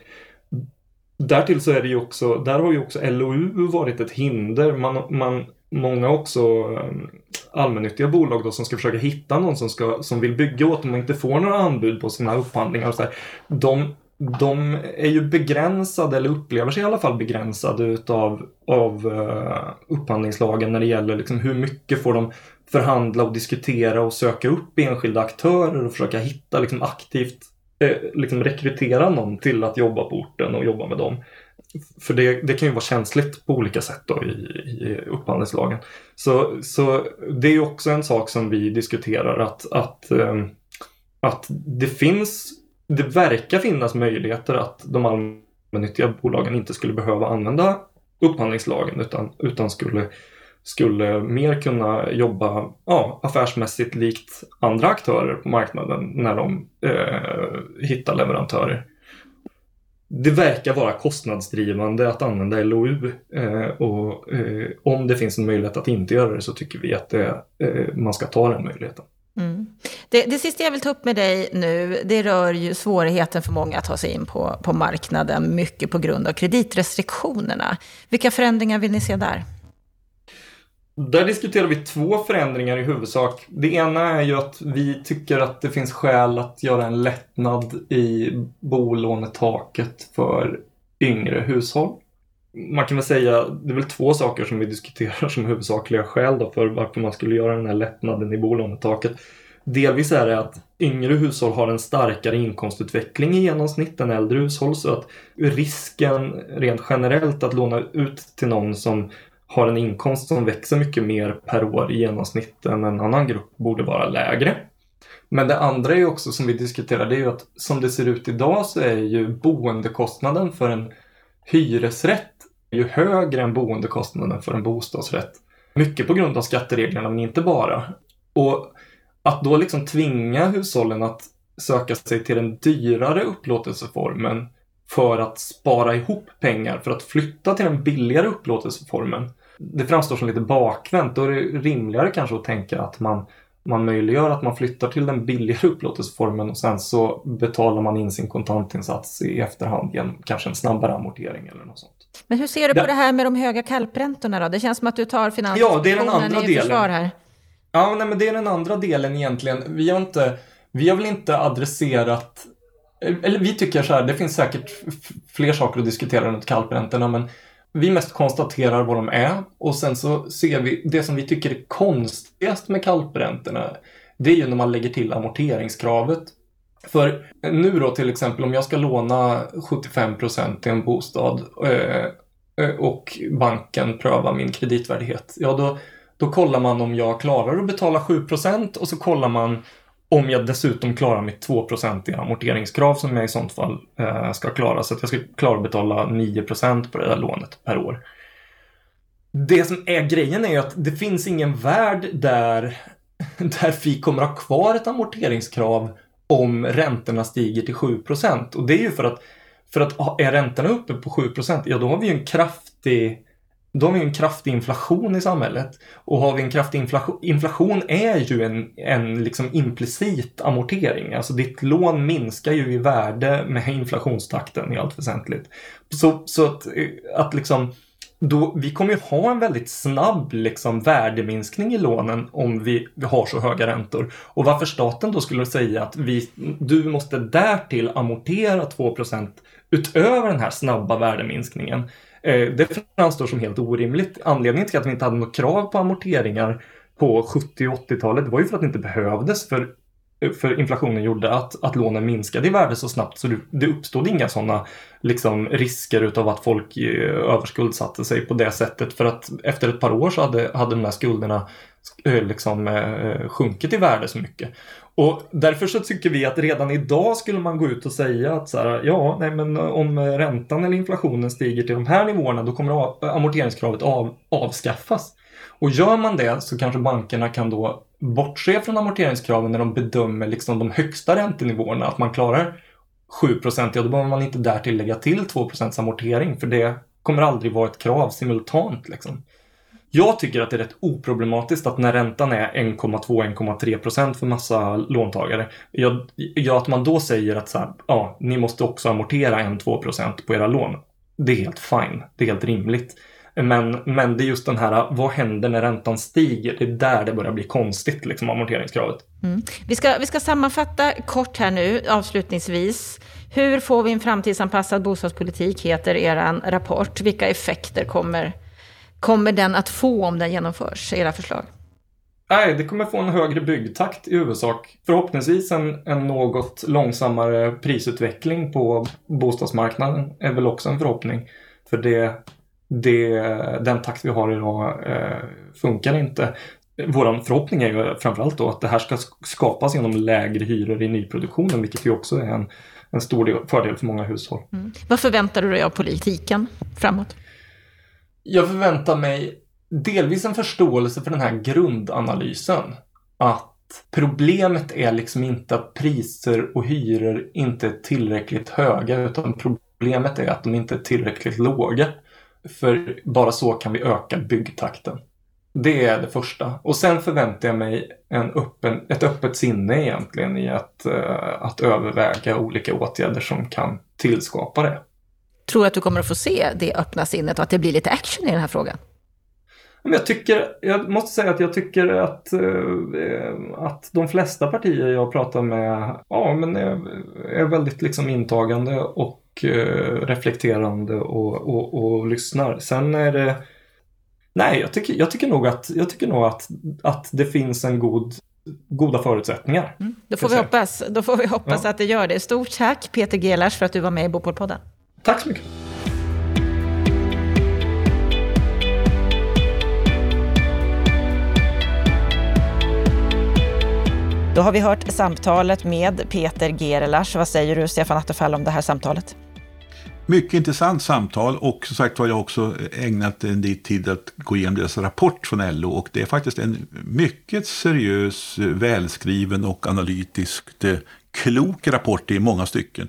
Därtill så är det ju också, där har ju också LOU varit ett hinder. Man, man, många också eh, allmännyttiga bolag då som ska försöka hitta någon som, ska, som vill bygga åt dem och inte får några anbud på sina upphandlingar. Och så här, de, de är ju begränsade, eller upplever sig i alla fall begränsade utav av, uh, upphandlingslagen när det gäller liksom hur mycket får de förhandla och diskutera och söka upp enskilda aktörer och försöka hitta liksom aktivt eh, liksom rekrytera någon till att jobba på orten och jobba med dem. För det, det kan ju vara känsligt på olika sätt då i, i upphandlingslagen. Så, så det är också en sak som vi diskuterar att, att, eh, att det finns, det verkar finnas möjligheter att de allmännyttiga bolagen inte skulle behöva använda upphandlingslagen utan, utan skulle skulle mer kunna jobba ja, affärsmässigt likt andra aktörer på marknaden när de eh, hittar leverantörer. Det verkar vara kostnadsdrivande att använda LOU eh, och eh, om det finns en möjlighet att inte göra det så tycker vi att det, eh, man ska ta den möjligheten. Mm. Det, det sista jag vill ta upp med dig nu, det rör ju svårigheten för många att ta sig in på, på marknaden, mycket på grund av kreditrestriktionerna. Vilka förändringar vill ni se där? Där diskuterar vi två förändringar i huvudsak. Det ena är ju att vi tycker att det finns skäl att göra en lättnad i bolånetaket för yngre hushåll. Man kan väl säga, det är väl två saker som vi diskuterar som huvudsakliga skäl då för varför man skulle göra den här lättnaden i bolånetaket. Delvis är det att yngre hushåll har en starkare inkomstutveckling i genomsnitt än äldre hushåll så att risken rent generellt att låna ut till någon som har en inkomst som växer mycket mer per år i genomsnitt än en annan grupp borde vara lägre. Men det andra är ju också som vi diskuterar, det är ju att som det ser ut idag så är ju boendekostnaden för en hyresrätt ju högre än boendekostnaden för en bostadsrätt. Mycket på grund av skattereglerna, men inte bara. Och att då liksom tvinga hushållen att söka sig till den dyrare upplåtelseformen för att spara ihop pengar för att flytta till den billigare upplåtelseformen det framstår som lite bakvänt. Då är det rimligare kanske att tänka att man, man möjliggör att man flyttar till den billigare upplåtelseformen och sen så betalar man in sin kontantinsats i efterhand genom kanske en snabbare amortering eller något sånt. Men hur ser du på det, det här med de höga kalpräntorna då? Det känns som att du tar finansinspektionen ja, i delen. försvar här. Ja, nej, men det är den andra delen egentligen. Vi har, inte, vi har väl inte adresserat eller vi tycker så här, det finns säkert fler saker att diskutera runt kalpräntorna, men vi mest konstaterar vad de är och sen så ser vi det som vi tycker är konstigast med kalpräntorna. Det är ju när man lägger till amorteringskravet. För nu då till exempel om jag ska låna 75% till en bostad eh, eh, och banken prövar min kreditvärdighet. Ja, då, då kollar man om jag klarar att betala 7% och så kollar man om jag dessutom klarar mitt 2 i amorteringskrav som jag i sånt fall eh, ska klara. Så att jag ska klara att betala 9% på det där lånet per år. Det som är grejen är ju att det finns ingen värld där, där vi kommer ha kvar ett amorteringskrav om räntorna stiger till 7 Och det är ju för att, för att är räntorna uppe på 7% ja då har vi ju en kraftig då har vi en kraftig inflation i samhället. Och har vi en kraftig inflation, inflation är ju en, en liksom implicit amortering. Alltså ditt lån minskar ju i värde med inflationstakten i allt väsentligt. Så, så att, att liksom då, vi kommer ju ha en väldigt snabb liksom, värdeminskning i lånen om vi, vi har så höga räntor. Och varför staten då skulle säga att vi, du måste därtill amortera 2% utöver den här snabba värdeminskningen Eh, Eh, det framstår som helt orimligt. Anledningen till att vi inte hade något krav på amorteringar på 70 och 80-talet var ju för att det inte behövdes. För, eh, för inflationen gjorde att, att lånen minskade i värde så snabbt så det, det uppstod inga sådana liksom, risker utav att folk eh, överskuldsatte sig på det sättet. För att efter ett par år så hade, hade de här skulderna liksom, sjunkit i värde så mycket. Och därför så tycker vi att redan idag skulle man gå ut och säga att så här, ja, nej, men eh, om räntan eller inflationen stiger till de här nivåerna då kommer amorteringskravet av, avskaffas. Och gör man det så kanske bankerna kan då bortse från amorteringskraven när de bedömer liksom de högsta räntenivåerna, att man klarar 7 ja då behöver man inte därtill lägga till 2% amortering för det kommer aldrig vara ett krav simultant. Liksom. Jag tycker att det är rätt oproblematiskt att när räntan är 1,2-1,3 procent för massa låntagare, jag, jag, att man då säger att så här, ja, ni måste också amortera 1-2 procent på era lån. Det är helt fine, det är helt rimligt. Men, men det är just den här, vad händer när räntan stiger? Det är där det börjar bli konstigt, liksom amorteringskravet. Mm. Vi, ska, vi ska sammanfatta kort här nu, avslutningsvis. Hur får vi en framtidsanpassad bostadspolitik, heter er rapport. Vilka effekter kommer kommer den att få om den genomförs, era förslag? Nej, det kommer få en högre byggtakt i huvudsak. Förhoppningsvis en, en något långsammare prisutveckling på bostadsmarknaden är väl också en förhoppning. För det, det, den takt vi har idag eh, funkar inte. Vår förhoppning är ju framförallt då att det här ska skapas genom lägre hyror i nyproduktionen, vilket ju också är en, en stor del, fördel för många hushåll. Mm. Vad förväntar du dig av politiken framåt? Jag förväntar mig delvis en förståelse för den här grundanalysen. Att problemet är liksom inte att priser och hyror inte är tillräckligt höga utan problemet är att de inte är tillräckligt låga. För bara så kan vi öka byggtakten. Det är det första. Och sen förväntar jag mig en öppen, ett öppet sinne egentligen i att, uh, att överväga olika åtgärder som kan tillskapa det. Tror du att du kommer att få se det öppna sinnet och att det blir lite action i den här frågan? Jag, tycker, jag måste säga att jag tycker att, eh, att de flesta partier jag pratar med ja, men är, är väldigt liksom intagande och eh, reflekterande och, och, och lyssnar. Sen är det Nej, jag tycker, jag tycker nog, att, jag tycker nog att, att det finns en god goda förutsättningar. Mm, då, får vi hoppas, då får vi hoppas ja. att det gör det. Stort tack Peter Gelars för att du var med i Bopolpodden. Tack så mycket. Då har vi hört samtalet med Peter Gerelars. Vad säger du, Stefan Attefall, om det här samtalet? Mycket intressant samtal och som sagt var jag också ägnat en del tid att gå igenom deras rapport från LO och det är faktiskt en mycket seriös, välskriven och analytiskt eh, klok rapport i många stycken.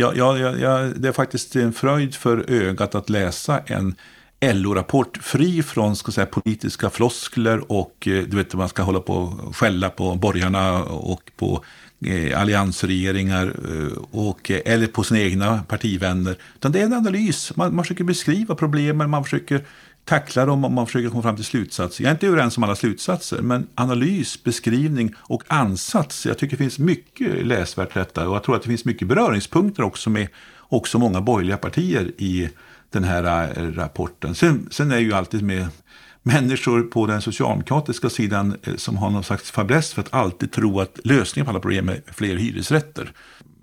Ja, ja, ja, det är faktiskt en fröjd för ögat att läsa en LO-rapport fri från ska säga, politiska floskler och eh, du vet man ska hålla på och skälla på borgarna och på eh, alliansregeringar eh, och, eh, eller på sina egna partivänner. Utan det är en analys, man, man försöker beskriva problemen, man försöker tackla dem och man försöker komma fram till slutsatser. Jag är inte överens om alla slutsatser, men analys, beskrivning och ansats. Jag tycker det finns mycket läsvärt detta och jag tror att det finns mycket beröringspunkter också med också många borgerliga partier i den här eh, rapporten. Sen, sen är ju alltid med människor på den socialdemokratiska sidan eh, som har någon slags fäbless för att alltid tro att lösningen på alla problem är fler hyresrätter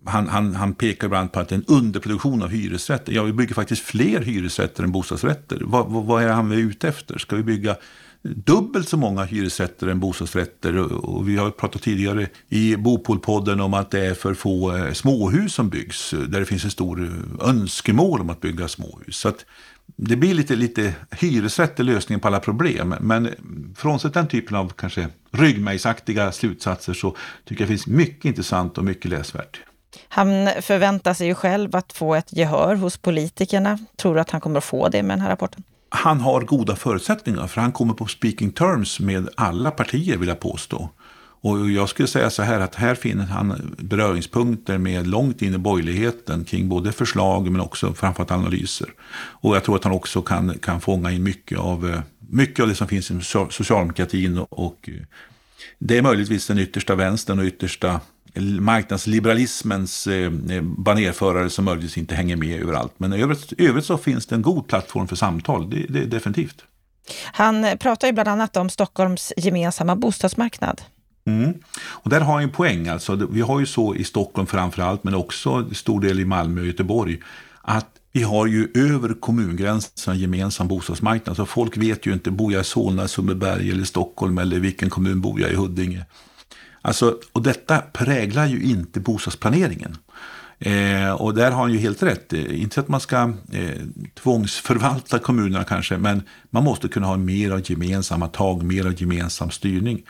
han, han, han pekar ibland på att det är en underproduktion av hyresrätter. Ja, vi bygger faktiskt fler hyresrätter än bostadsrätter. Vad, vad, vad är han ute efter? Ska vi bygga dubbelt så många hyresrätter än bostadsrätter? Och vi har pratat tidigare i Bopolpodden om att det är för få eh, småhus som byggs. Där det finns en stor önskemål om att bygga småhus. Så att det blir lite, lite hyresrätt är lösningen på alla problem. Men frånsett den typen av kanske ryggmärgsaktiga slutsatser så tycker jag det finns mycket intressant och mycket läsvärt. Han förväntar sig ju själv att få ett gehör hos politikerna. Tror du att han kommer att få det med den här rapporten? Han har goda förutsättningar, för han kommer på speaking terms med alla partier, vill jag påstå. Och jag skulle säga så här att här finner han beröringspunkter med långt in i borgerligheten kring både förslag men också framförallt analyser. Och jag tror att han också kan, kan fånga in mycket av, eh, mycket av det som finns i socialdemokratin och, och det är möjligtvis den yttersta vänstern och yttersta marknadsliberalismens eh, banerförare som möjligtvis inte hänger med överallt. Men i övrigt, övrigt så finns det en god plattform för samtal, det, det, definitivt. Han pratar ju bland annat om Stockholms gemensamma bostadsmarknad. Mm. Och där har han en poäng. Alltså, vi har ju så i Stockholm framför allt, men också stor del i Malmö och Göteborg, att vi har ju över kommungränsen en gemensam bostadsmarknad. Så folk vet ju inte, bor jag i Solna, Sundbyberg eller Stockholm eller vilken kommun bor jag i Huddinge? Alltså, och detta präglar ju inte bostadsplaneringen. Eh, och där har han ju helt rätt. Eh, inte att man ska eh, tvångsförvalta kommunerna kanske, men man måste kunna ha mer av gemensamma tag, mer av gemensam styrning.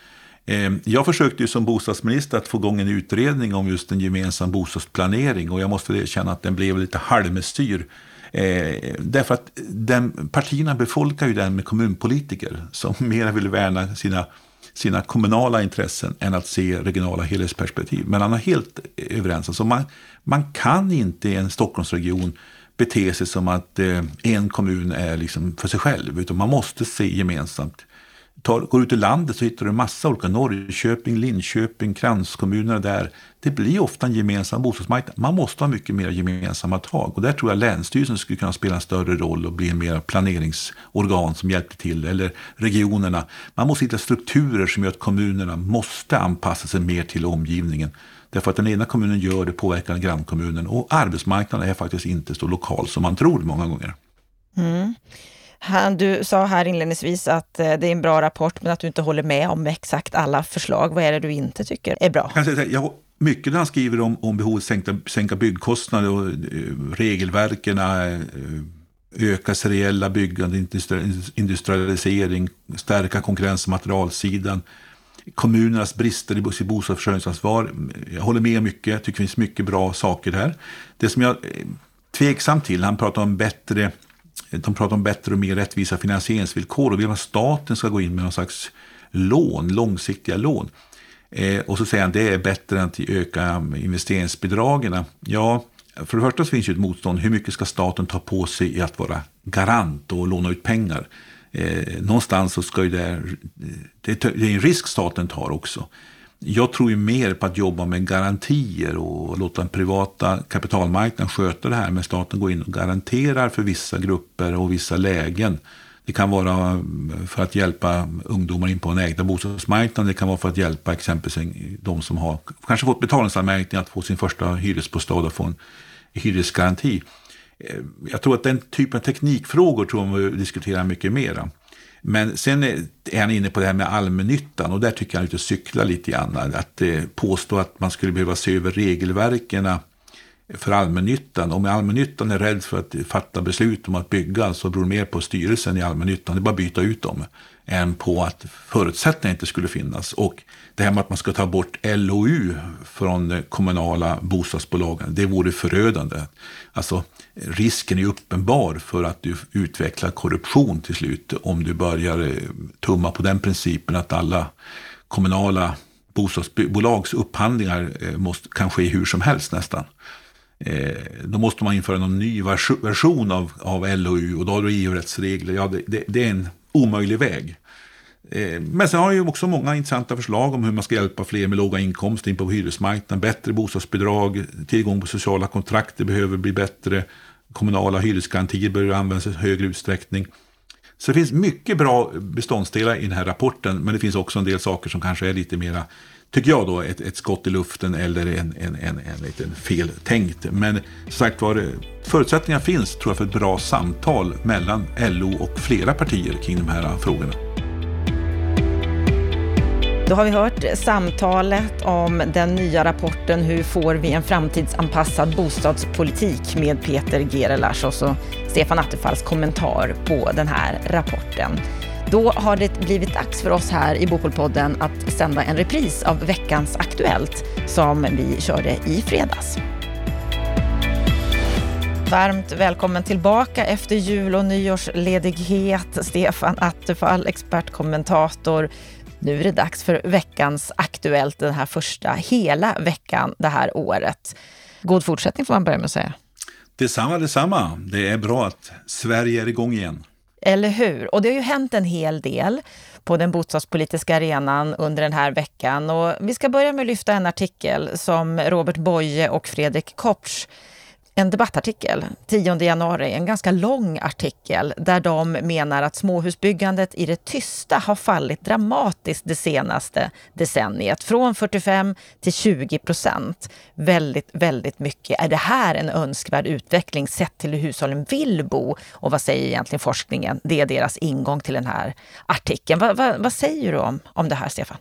Eh, jag försökte ju som bostadsminister att få igång en utredning om just en gemensam bostadsplanering och jag måste erkänna att den blev lite halvmestyr. Eh, därför att den, partierna befolkar ju den med kommunpolitiker som mer vill värna sina, sina kommunala intressen än att se regionala helhetsperspektiv. Men han är helt överens. Alltså man, man kan inte i en Stockholmsregion bete sig som att eh, en kommun är liksom för sig själv, utan man måste se gemensamt tar, går ut i landet så hittar du massa olika, Norrköping, Linköping, kranskommunerna där. Det blir ofta en gemensam bostadsmarknad. Man måste ha mycket mer gemensamma tag och där tror jag Länsstyrelsen skulle kunna spela en större roll och bli en mer planeringsorgan som hjälper till, eller regionerna. Man måste hitta strukturer som gör att kommunerna måste anpassa sig mer till omgivningen. Därför att den ena kommunen gör det påverkar grannkommunen och arbetsmarknaden är faktiskt inte så lokal som man tror många gånger. Mm. Han, du sa här inledningsvis att eh, det är en bra rapport, men att du inte håller med om exakt alla förslag. Vad är det du inte tycker är bra? Alltså, jag kan säga, jag, mycket när han skriver om, om behovet att sänka, sänka byggkostnader och eh, regelverken, eh, öka seriella byggande, industrialisering, stärka konkurrens och materialsidan, kommunernas brister i sitt bostadsförsörjningsansvar. Jag håller med mycket, jag tycker det finns mycket bra saker där. Det som jag är tveksam till, han pratar om bättre de pratar om bättre och mer rättvisa finansieringsvillkor och vill att staten ska gå in med någon slags lån, långsiktiga lån. Eh, och så säger han att det är bättre än att öka investeringsbidragen. Ja, för det första så finns ju ett motstånd. Hur mycket ska staten ta på sig i att vara garant och låna ut pengar? Eh, någonstans så ska ju det, det, eh, det är en risk staten tar också. Jag tror ju mer på att jobba med garantier och låta den privata kapitalmarknaden sköta det här. Men staten går in och garanterar för vissa grupper och vissa lägen. Det kan vara mm, för att hjälpa ungdomar in på en ägda bostadsmarknad. Det kan vara för att hjälpa exempelvis de som har kanske fått betalningsanmärkning att få sin första hyresbostad och få en hyresgaranti. Eh, jag tror att den typen av teknikfrågor tror jag vi diskuterar mycket mer. Men sen är han inne på det här med allmännyttan och där tycker jag att cyklar lite grann. Att eh, påstå att man skulle behöva se över regelverken för allmännyttan. Om allmännyttan är rädd för att fatta beslut om att bygga så beror det mer på styrelsen i allmännyttan. Det är bara att byta ut dem. Än på att förutsättningar inte skulle finnas. Och det här med att man ska ta bort LOU från de kommunala bostadsbolagen. Det vore förödande. Alltså risken är uppenbar för att du utvecklar korruption till slut. Om du börjar eh, tumma på den principen att alla kommunala bostadsbolags upphandlingar eh, måste, kan ske hur som helst nästan. Eh, då måste man införa någon ny version av, av LOU och då har du EU-rättsregler. Ja, det, det, det, är en omöjlig väg. Eh, men sen har ju också många intressanta förslag om hur man ska hjälpa fler med låga inkomster in på hyresmarknaden. Bättre bostadsbidrag, tillgång på sociala kontrakt, det behöver bli bättre. Kommunala hyresgarantier behöver användas i högre utsträckning. Så det finns mycket bra beståndsdelar i den här rapporten, men det finns också en del saker som kanske är lite mera, tycker jag då, ett, ett skott i luften eller en, en, en, en liten feltänkt. Men som sagt var, förutsättningar finns tror jag för ett bra samtal mellan LO och flera partier kring de här frågorna. Då har vi hört samtalet om den nya rapporten Hur får vi en framtidsanpassad bostadspolitik med Peter Gerelars och Stefan Attefalls kommentar på den här rapporten. Då har det blivit dags för oss här i Bopolpodden att sända en repris av veckans Aktuellt som vi körde i fredags. Varmt välkommen tillbaka efter jul och nyårsledighet, Stefan Attefall, expertkommentator nu är det dags för veckans Aktuellt, den här första hela veckan det här året. God fortsättning får man börja med att säga. Detsamma, detsamma. Det är bra att Sverige är igång igen. Eller hur? Och det har ju hänt en hel del på den bostadspolitiska arenan under den här veckan. Och vi ska börja med att lyfta en artikel som Robert Boye och Fredrik Kopsch en debattartikel 10 januari, en ganska lång artikel där de menar att småhusbyggandet i det tysta har fallit dramatiskt det senaste decenniet. Från 45 till 20 procent. Väldigt, väldigt mycket. Är det här en önskvärd utveckling sett till hur hushållen vill bo? Och vad säger egentligen forskningen? Det är deras ingång till den här artikeln. Va, va, vad säger du om, om det här, Stefan?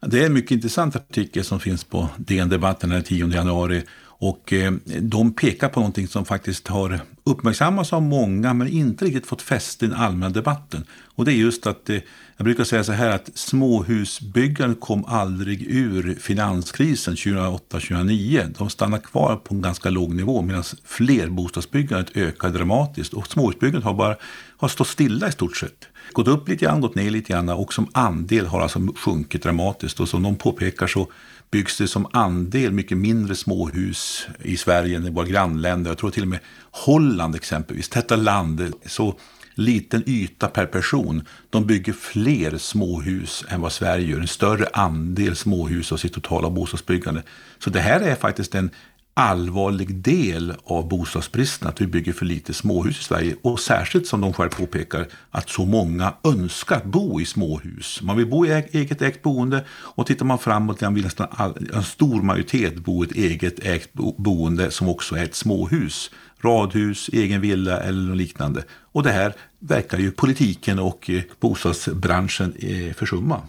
Det är en mycket intressant artikel som finns på DN Debatten den 10 januari och eh, de pekar på någonting som faktiskt har uppmärksammats av många men inte riktigt fått fäste i den allmänna debatten. Och det är just att, eh, jag brukar säga så här att småhusbyggandet kom aldrig ur finanskrisen 2008-2009. De stannade kvar på en ganska låg nivå medan flerbostadsbyggandet ökar dramatiskt. Och småhusbyggandet har bara har stått stilla i stort sett. Gått upp lite grann, gått ner lite grann och som andel har alltså sjunkit dramatiskt. Och som de påpekar så byggs det som andel mycket mindre småhus i Sverige än i våra grannländer. Jag tror till och med Holland exempelvis, detta land, så liten yta per person. De bygger fler småhus än vad Sverige gör, en större andel småhus av sitt totala bostadsbyggande. Så det här är faktiskt en allvarlig del av bostadsbristen att vi bygger för lite småhus i Sverige. Och särskilt som de själv påpekar att så många önskar bo i småhus. Man vill bo i eget ägt boende och tittar man framåt vill nästan all, en stor majoritet bo i ett eget ägt boende som också är ett småhus. Radhus, egen villa eller något liknande. Och det här verkar ju politiken och eh, bostadsbranschen eh, försumma.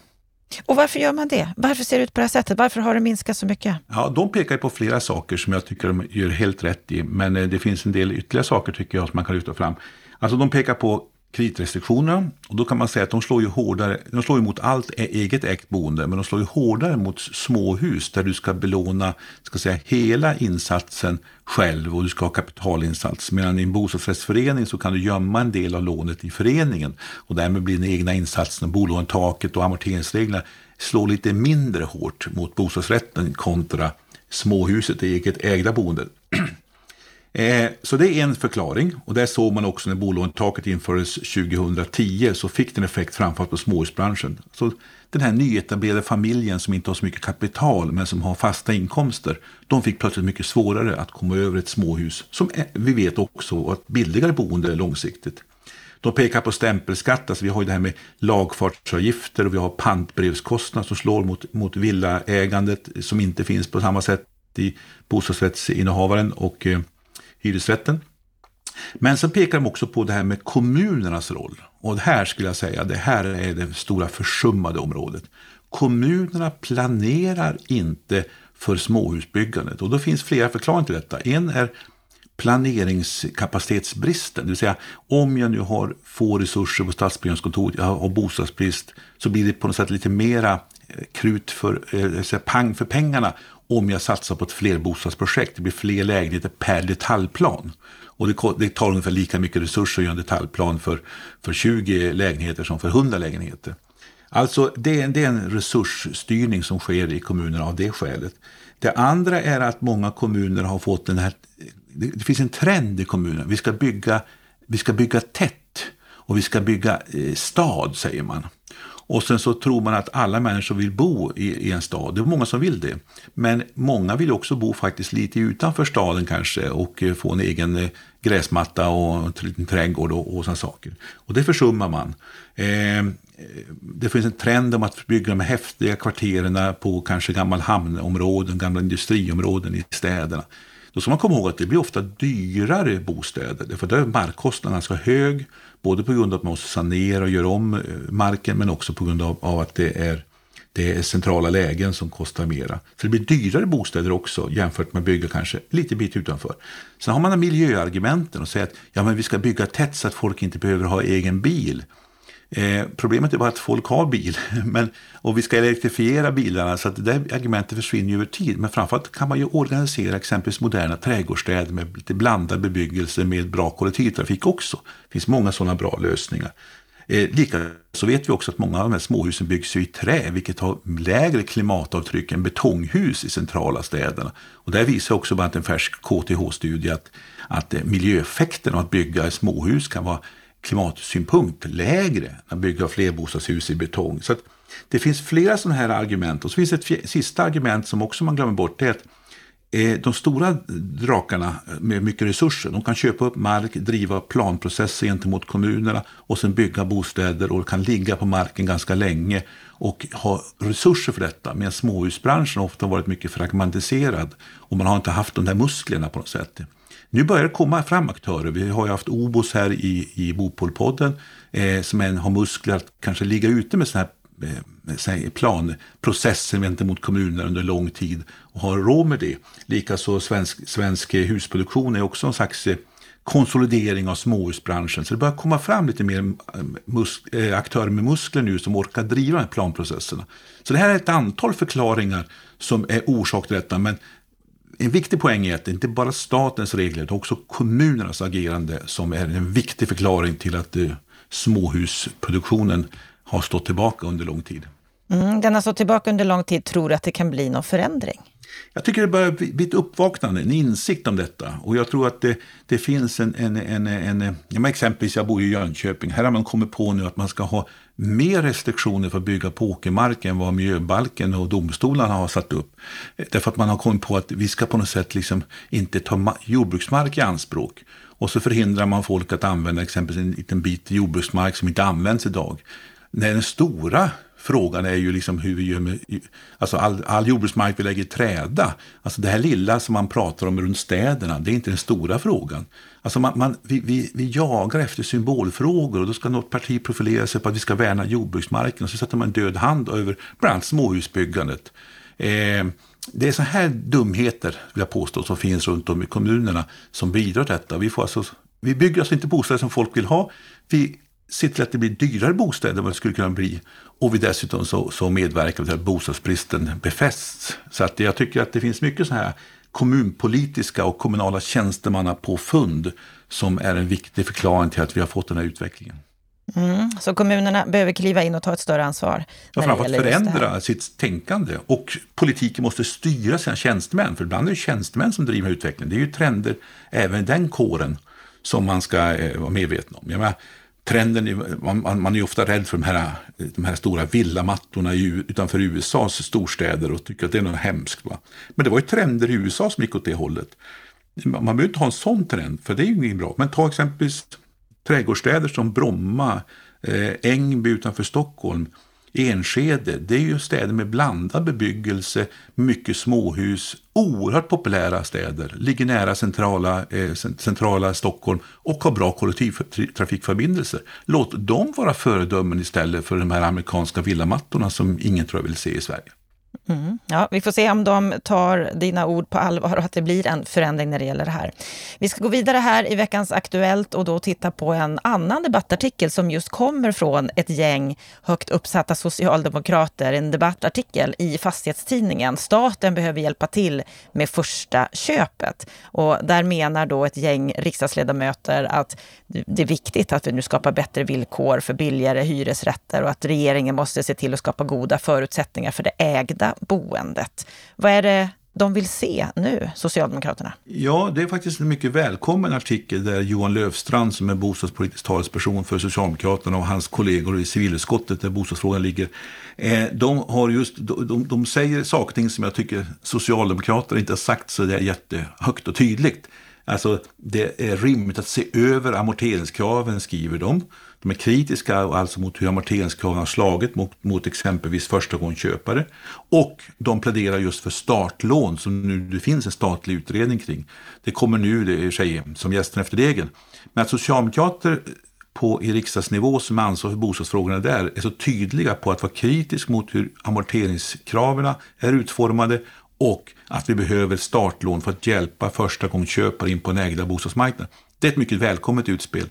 Och varför gör man det? Varför ser det ut på det här sättet? Varför har det minskat så mycket? Ja, de pekar på flera saker som jag tycker de gör helt rätt i. Men eh, det finns en del ytterligare saker tycker jag som man kan lyfta fram. Alltså de pekar på kreditrestriktionerna. Och då kan man säga att de slår ju hårdare, de slår emot allt eget ägt boende, men de slår ju hårdare mot småhus där du ska belåna ska säga, hela insatsen själv och du ska ha kapitalinsats. Medan i en bostadsrättsförening så kan du gömma en del av lånet i föreningen och därmed blir den egna insatsen, bolånetaket och amorteringsreglerna slår lite mindre hårt mot bostadsrätten kontra småhuset, det eget ägda boendet. Eh, så det är en förklaring och det såg man också när bolånetaket infördes 2010 så fick den effekt framförallt på småhusbranschen. Så den här nyetablerade familjen som inte har så mycket kapital men som har fasta inkomster, de fick plötsligt mycket svårare att komma över ett småhus som eh, vi vet också ett billigare boende långsiktigt. De pekar på stämpelskatt, alltså vi har ju det här med lagfartsavgifter och vi har pantbrevskostnader som slår mot, mot villaägandet som inte finns på samma sätt i bostadsrättsinnehavaren och eh, hyresrätten. Men så pekar de också på det här med kommunernas roll. Och det här skulle jag säga, det här är det stora försummade området. Kommunerna planerar inte för småhusbyggandet och då finns flera förklaringar till detta. En är planeringskapacitetsbristen, det vill säga om jag nu har få resurser på stadsbyggnadskontoret, jag har bostadsbrist, så blir det på något sätt lite mera eh, krut för, eh, pang för pengarna om jag satsar på ett flerbostadsprojekt. Det blir fler lägenheter per detaljplan. Och det, det tar ungefär lika mycket resurser att göra en detaljplan för, för 20 lägenheter som för 100 lägenheter. Alltså det, det är en resursstyrning som sker i kommunerna av det skälet. Det andra är att många kommuner har fått den här, det, det finns en trend i kommunerna, vi ska bygga, vi ska bygga tätt och vi ska bygga eh, stad säger man. Och sen så tror man att alla människor vill bo i, i, en stad. Det är många som vill det. Men många vill också bo faktiskt lite utanför staden kanske och eh, få en egen eh, gräsmatta och en liten trädgård och, och sådana saker. Och det försummar man. Eh, det finns en trend om att bygga de häftiga kvarteren på kanske gamla hamnområden, gamla industriområden i städerna. Då ska man komma ihåg att det blir ofta dyrare bostäder, för där är markkostnaden ganska hög Både på grund av att man måste sanera och göra om eh, marken men också på grund av, av att det är, det är centrala lägen som kostar mera. Så det blir dyrare bostäder också jämfört med att bygga kanske lite bit utanför. Sen har man miljöargumenten och säger att ja, men vi ska bygga tätt så att folk inte behöver ha egen bil. Eh, problemet är bara att folk har bil men, och vi ska elektrifiera bilarna så att det där argumentet försvinner över tid. Men framförallt kan man ju organisera exempelvis moderna trädgårdsstäder med lite blandad bebyggelse med bra kollektivtrafik också. Det finns många sådana bra lösningar. Eh, Likaså vet vi också att många av de här småhusen byggs i trä, vilket har lägre klimatavtryck än betonghus i centrala städerna. Och där visar också bland annat en färsk KTH-studie att, att miljöeffekten av att bygga småhus kan vara klimatsynpunkt lägre än att bygga flerbostadshus i betong. Så det finns flera sådana här argument. Och så finns det ett sista argument som också man glömmer bort. Det är att eh, de stora drakarna med mycket resurser, de kan köpa upp mark, driva planprocesser gentemot kommunerna och sen bygga bostäder och kan ligga på marken ganska länge och ha resurser för detta. Medan småhusbranschen ofta varit mycket fragmentiserad och man har inte haft de där musklerna på något sätt. Nu börjar det komma fram aktörer. Vi har ju haft Obos här i, i Bopolpodden eh, som en, har muskler att kanske ligga ute med sådana här eh, planprocessen gentemot kommunerna under lång tid och har råd med det. Likaså svensk, svensk husproduktion är också en slags eh, konsolidering av småhusbranschen. Så det börjar komma fram lite mer eh, eh, aktörer med muskler nu som orkar driva de här planprocesserna. Så det här är ett antal förklaringar som är orsak till detta. Men en viktig poäng är att det inte bara statens regler utan också kommunernas agerande som är en viktig förklaring till att eh, småhusproduktionen har stått tillbaka under lång tid. Mm, den har stått tillbaka under lång tid. Tror du att det kan bli någon förändring? Jag tycker det börjar bli ett uppvaknande, en insikt om detta. Och jag tror att det, det finns en, en, en, en ja, exempelvis jag bor i Jönköping. Här har man kommit på nu att man ska ha mer restriktioner för att bygga på åkermark än vad miljöbalken och domstolarna har satt upp. Därför att man har kommit på att vi ska på något sätt liksom inte ta jordbruksmark i anspråk. Och så förhindrar man folk att använda exempelvis en liten bit jordbruksmark som inte används idag. När den stora Frågan är ju liksom hur vi gör med alltså all, all jordbruksmark vi lägger i träda. Alltså det här lilla som man pratar om runt städerna, det är inte den stora frågan. Alltså man, man, vi, vi, vi jagar efter symbolfrågor och då ska något parti profilera sig på att vi ska värna jordbruksmarken och så sätter man en död hand över bland annat småhusbyggandet. Eh, det är så här dumheter, vill jag påstå, som finns runt om i kommunerna som bidrar till detta. Vi, får alltså, vi bygger alltså inte bostäder som folk vill ha. Vi ser till att det blir dyrare bostäder än vad det skulle kunna bli. Och vi dessutom så, så medverkar till att bostadsbristen befästs. Så att jag tycker att det finns mycket så här kommunpolitiska och kommunala tjänstemannapåfund som är en viktig förklaring till att vi har fått den här utvecklingen. Mm, så kommunerna behöver kliva in och ta ett större ansvar? Ja, framförallt förändra sitt tänkande. Och politiken måste styra sina tjänstemän, för ibland är det tjänstemän som driver utvecklingen. Det är ju trender även i den kåren som man ska eh, vara medveten om. Jag menar, trenden, man, man är ju ofta rädd för de här, de här stora villamattorna utanför USAs storstäder och tycker att det är något hemskt. Va? Men det var ju trender i USA som gick åt det hållet. Man behöver inte ha en sån trend, för det är ju inget bra. Men ta exempelvis trädgårdsstäder som Bromma, eh, Ängby utanför Stockholm. Enskede, det är ju städer med blandad bebyggelse, mycket småhus, oerhört populära städer, ligger nära centrala, eh, centrala Stockholm och har bra kollektivtrafikförbindelser. Låt dem vara föredömen istället för de här amerikanska villamattorna som ingen tror jag vill se i Sverige. Mm. Ja, vi får se om de tar dina ord på allvar och att det blir en förändring när det gäller det här. Vi ska gå vidare här i veckans Aktuellt och då titta på en annan debattartikel som just kommer från ett gäng högt uppsatta socialdemokrater. En debattartikel i Fastighetstidningen. Staten behöver hjälpa till med första köpet. Och där menar då ett gäng riksdagsledamöter att det är viktigt att vi nu skapar bättre villkor för billigare hyresrätter och att regeringen måste se till att skapa goda förutsättningar för det ägda boendet. Vad är det de vill se nu, Socialdemokraterna? Ja, det är faktiskt en mycket välkommen artikel där Johan Löfstrand som är bostadspolitisk talesperson för Socialdemokraterna och hans kollegor i civilutskottet där bostadsfrågan ligger. Eh, de, har just, de, de säger saker och ting som jag tycker Socialdemokraterna inte har sagt så där jättehögt och tydligt. Alltså, det är rimligt att se över amorteringskraven, skriver de. De är kritiska alltså mot hur amorteringskraven har slagit mot, mot exempelvis förstagångsköpare. Och de pläderar just för startlån som nu det finns en statlig utredning kring. Det kommer nu det är sig, som gästen efter degen. Men att socialdemokrater på, i riksdagsnivå som ansvarar för bostadsfrågorna där är så tydliga på att vara kritisk mot hur amorteringskraven är utformade och att vi behöver startlån för att hjälpa förstagångsköpare in på den ägda bostadsmarknaden. Det är ett mycket välkommet utspel.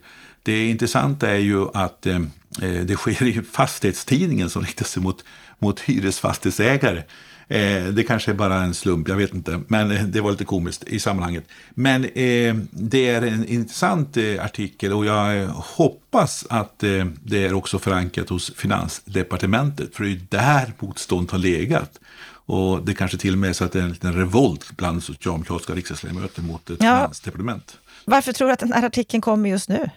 Det intressanta är ju att eh, eh, det sker i fastighetstidningen som riktar sig mot, mot hyresfastighetsägare. Eh, det kanske är bara en slump, jag vet inte. Men eh, det var lite komiskt i sammanhanget. Men eh, det är en intressant eh, artikel och jag hoppas att det är också förankrat hos Finansdepartementet. För det är där motstånd har legat. Och det kanske till och med är så att det är en liten revolt bland socialdemokratiska riksdagsledamöter mot ett ja. finansdepartement. Varför tror du att den här artikeln kommer just nu?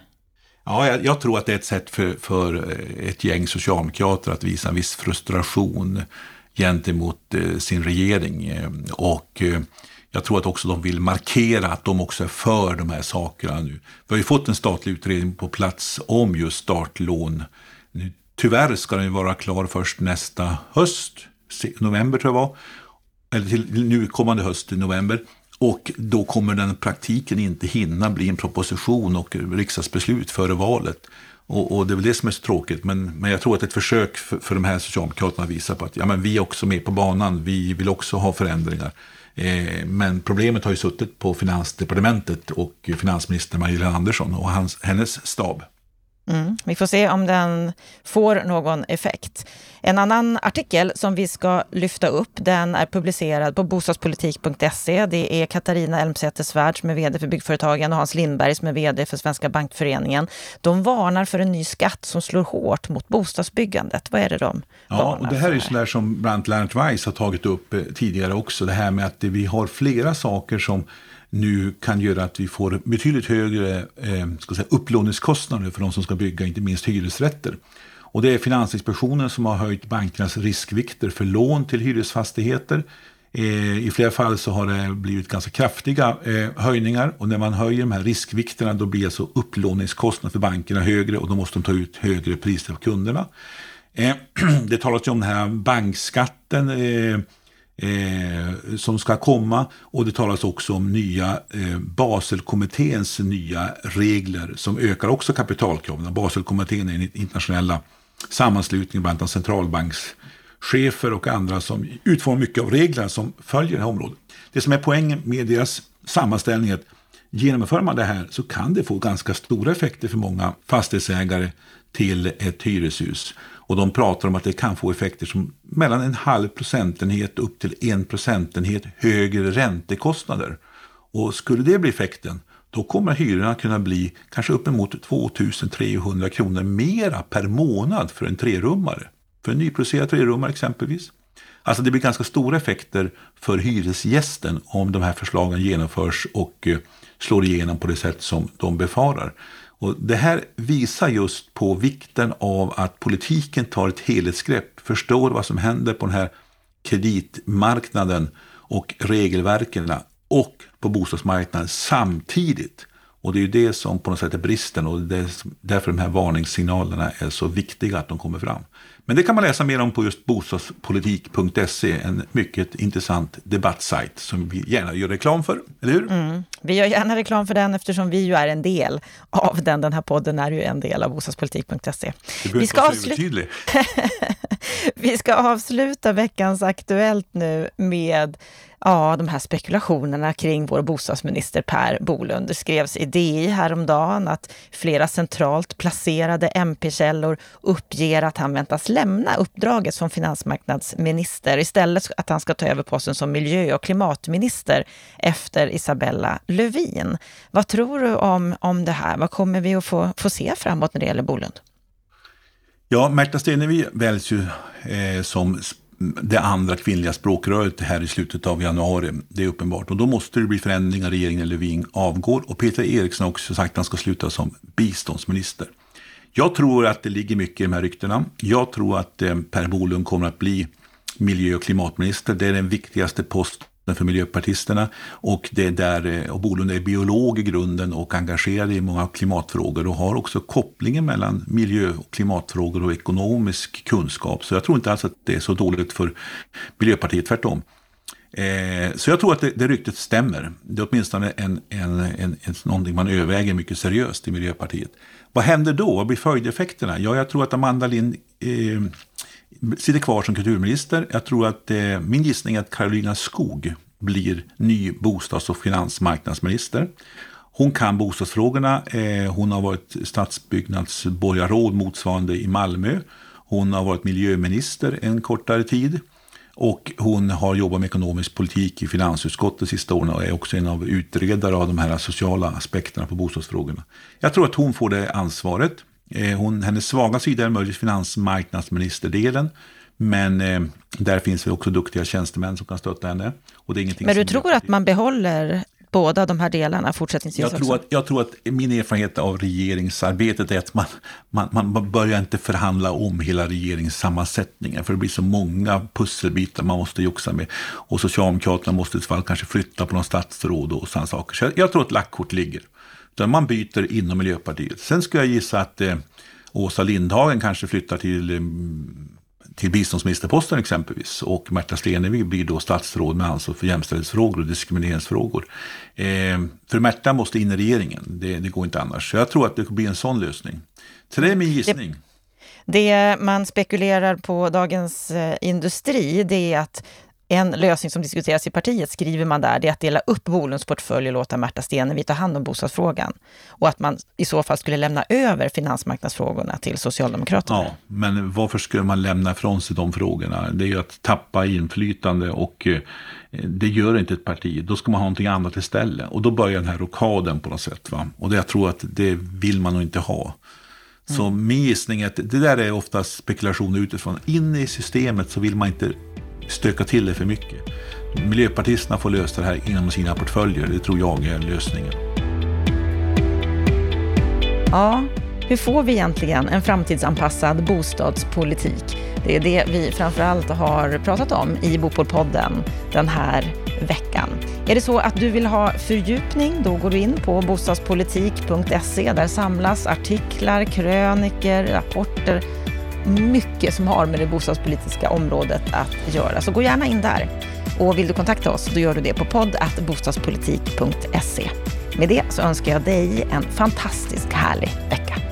Ja, jag, jag, tror att det är ett sätt för, för eh, ett gäng socialdemokrater att visa en viss frustration gentemot eh, sin regering. Eh, och eh, jag tror att också de vill markera att de också är för de här sakerna nu. Vi har ju fått en statlig utredning på plats om just startlån. Nu, tyvärr ska den vara klar först nästa höst, november tror jag var. Eller till nu kommande höst i november. Och då kommer den praktiken inte hinna bli en proposition och riksdagsbeslut före valet. Och, och, det är väl det som är så tråkigt. Men, men jag tror att ett försök för, för de här Socialdemokraterna visar på att ja, men vi är också med på banan. Vi vill också ha förändringar. Eh, men problemet har ju suttit på Finansdepartementet och finansminister Magdalena Andersson och hans, hennes stab. Mm. Vi får se om den får någon effekt. En annan artikel som vi ska lyfta upp, den är publicerad på bostadspolitik.se. Det är Katarina Elmsäter Svärd som är vd för Byggföretagen och Hans Lindberg som är vd för Svenska Bankföreningen. De varnar för en ny skatt som slår hårt mot bostadsbyggandet. Vad är det de Ja, och det här för? är sådär som bland annat Lennart Weiss har tagit upp eh, tidigare också. Det här med att vi har flera saker som nu kan göra att vi får betydligt högre eh, ska säga, upplåningskostnader för de som ska bygga, inte minst hyresrätter. Och det är Finansinspektionen som har höjt bankernas riskvikter för lån till hyresfastigheter. Eh, I flera fall så har det blivit ganska kraftiga eh, höjningar och när man höjer de här riskvikterna då blir alltså upplåningskostnaden för bankerna högre och då måste de ta ut högre priser av kunderna. Eh, det talas ju om den här bankskatten eh, eh, som ska komma. Och det talas också om nya eh, Baselkommitténs nya regler som ökar också kapitalkraven. Baselkommittén är den internationella sammanslutningen bland annat centralbankschefer och andra som utformar mycket av reglerna som följer det här området. Det som är poängen med deras sammanställning är att genomför man det här så kan det få ganska stora effekter för många fastighetsägare till ett hyreshus. Och de pratar om att det kan få effekter som mellan en halv procentenhet upp till en procentenhet högre räntekostnader. Och skulle det bli effekten, då kommer hyrorna kunna bli kanske uppemot 2300 kronor mera per månad för en trerummare. För en nyproducerad trerummare exempelvis. Alltså det blir ganska stora effekter för hyresgästen om de här förslagen genomförs och eh, slår igenom på det sätt som de befarar. Och det här visar just på vikten av att politiken tar ett helhetsgrepp, förstår vad som händer på den här kreditmarknaden och regelverken och på bostadsmarknaden samtidigt. Och det är ju det som på något sätt är bristen och det är därför de här varningssignalerna är så viktiga att de kommer fram. Men det kan man läsa mer om på just bostadspolitik.se, en mycket intressant debattsajt som vi gärna gör reklam för, eller hur? Mm. Vi gör gärna reklam för den eftersom vi ju är en del av den. Den här podden är ju en del av bostadspolitik.se. Vi ska, avsluta... vi ska avsluta veckans Aktuellt nu med ja, de här spekulationerna kring vår bostadsminister Per Bolund. Det skrevs i DI häromdagen att flera centralt placerade MP-källor uppger att han väntas lämna uppdraget som finansmarknadsminister istället att han ska ta över posten som miljö och klimatminister efter Isabella Lövin. Vad tror du om, om det här? Vad kommer vi att få, få se framåt när det gäller Bolund? Ja, Märta Stenevi väljs ju eh, som det andra kvinnliga språkröret här i slutet av januari. Det är uppenbart. Och då måste det bli förändringar. Regeringen Löfven avgår. Och Peter Eriksson har också sagt att han ska sluta som biståndsminister. Jag tror att det ligger mycket i de här ryktena. Jag tror att eh, Per Bolund kommer att bli miljö och klimatminister. Det är den viktigaste posten för miljöpartisterna. Och, det där, eh, och Bolund är biolog i grunden och engagerad i många klimatfrågor och har också kopplingen mellan miljö och klimatfrågor och ekonomisk kunskap. Så jag tror inte alls att det är så dåligt för Miljöpartiet, tvärtom. Eh, så jag tror att det, det ryktet stämmer. Det är åtminstone en, en, en, en, någonting man överväger mycket seriöst i Miljöpartiet. Vad händer då? Vad blir följdeffekterna? Ja, jag tror att Amanda Lind eh, sitter kvar som kulturminister. Jag tror att eh, min gissning är att Karolina Skog blir ny bostads och finansmarknadsminister. Hon kan bostadsfrågorna. Eh, hon har varit stadsbyggnadsborgarråd motsvarande i Malmö. Hon har varit miljöminister en kortare tid. Och hon har jobbat med ekonomisk politik i finansutskottet de sista åren och är också en av utredare av de här sociala aspekterna på bostadsfrågorna. Jag tror att hon får det ansvaret. Eh, hon, hennes svaga sida är möjligtvis finansmarknadsministerdelen. Men eh, där finns det också duktiga tjänstemän som kan stötta henne. Och det är ingenting men du tror att man behåller båda de här delarna fortsättningsvis jag tror, att, jag tror att min erfarenhet av regeringsarbetet är att man, man, man börjar inte förhandla om hela regeringssammansättningen. För det blir så många pusselbitar man måste joxa med. Och Socialdemokraterna måste i så fall kanske flytta på någon statsråd och sådana saker. Så jag, jag tror att lackkort ligger. Utan man byter inom Miljöpartiet. Sen skulle jag gissa att eh, Åsa Lindhagen kanske flyttar till eh, till biståndsministerposten exempelvis. Och Märta Stenevi blir då statsråd med ansvar för jämställdhetsfrågor och diskrimineringsfrågor. Eh, för Märta måste in i regeringen, det, det, går inte annars. Så jag tror att det blir en sån lösning. Så det är min gissning. Det, man spekulerar på Dagens eh, Industri, det är att en lösning som diskuteras i partiet, skriver man där, det är att dela upp Bolunds portfölj och låta Märta Stenevi ta hand om bostadsfrågan. Och att man i så fall skulle lämna över finansmarknadsfrågorna till Socialdemokraterna. Ja, men varför skulle man lämna ifrån sig de frågorna? Det är ju att tappa inflytande och eh, det gör inte ett parti. Då ska man ha någonting annat istället. Och då börjar den här rokaden på något sätt. Va? Och det, jag tror att det vill man nog inte ha. Så min gissning är att det där är ofta spekulationer utifrån. In i systemet så vill man inte stöka till det för mycket. Miljöpartisterna får lösa det här inom sina portföljer. Det tror jag är lösningen. Ja, hur får vi egentligen en framtidsanpassad bostadspolitik? Det är det vi framförallt har pratat om i Bopolpodden den här veckan. Är det så att du vill ha fördjupning, då går du in på bostadspolitik.se. Där samlas artiklar, kröniker, rapporter mycket som har med det bostadspolitiska området att göra. Så gå gärna in där. Och vill du kontakta oss, då gör du det på podd.bostadspolitik.se. Med det så önskar jag dig en fantastisk härlig vecka.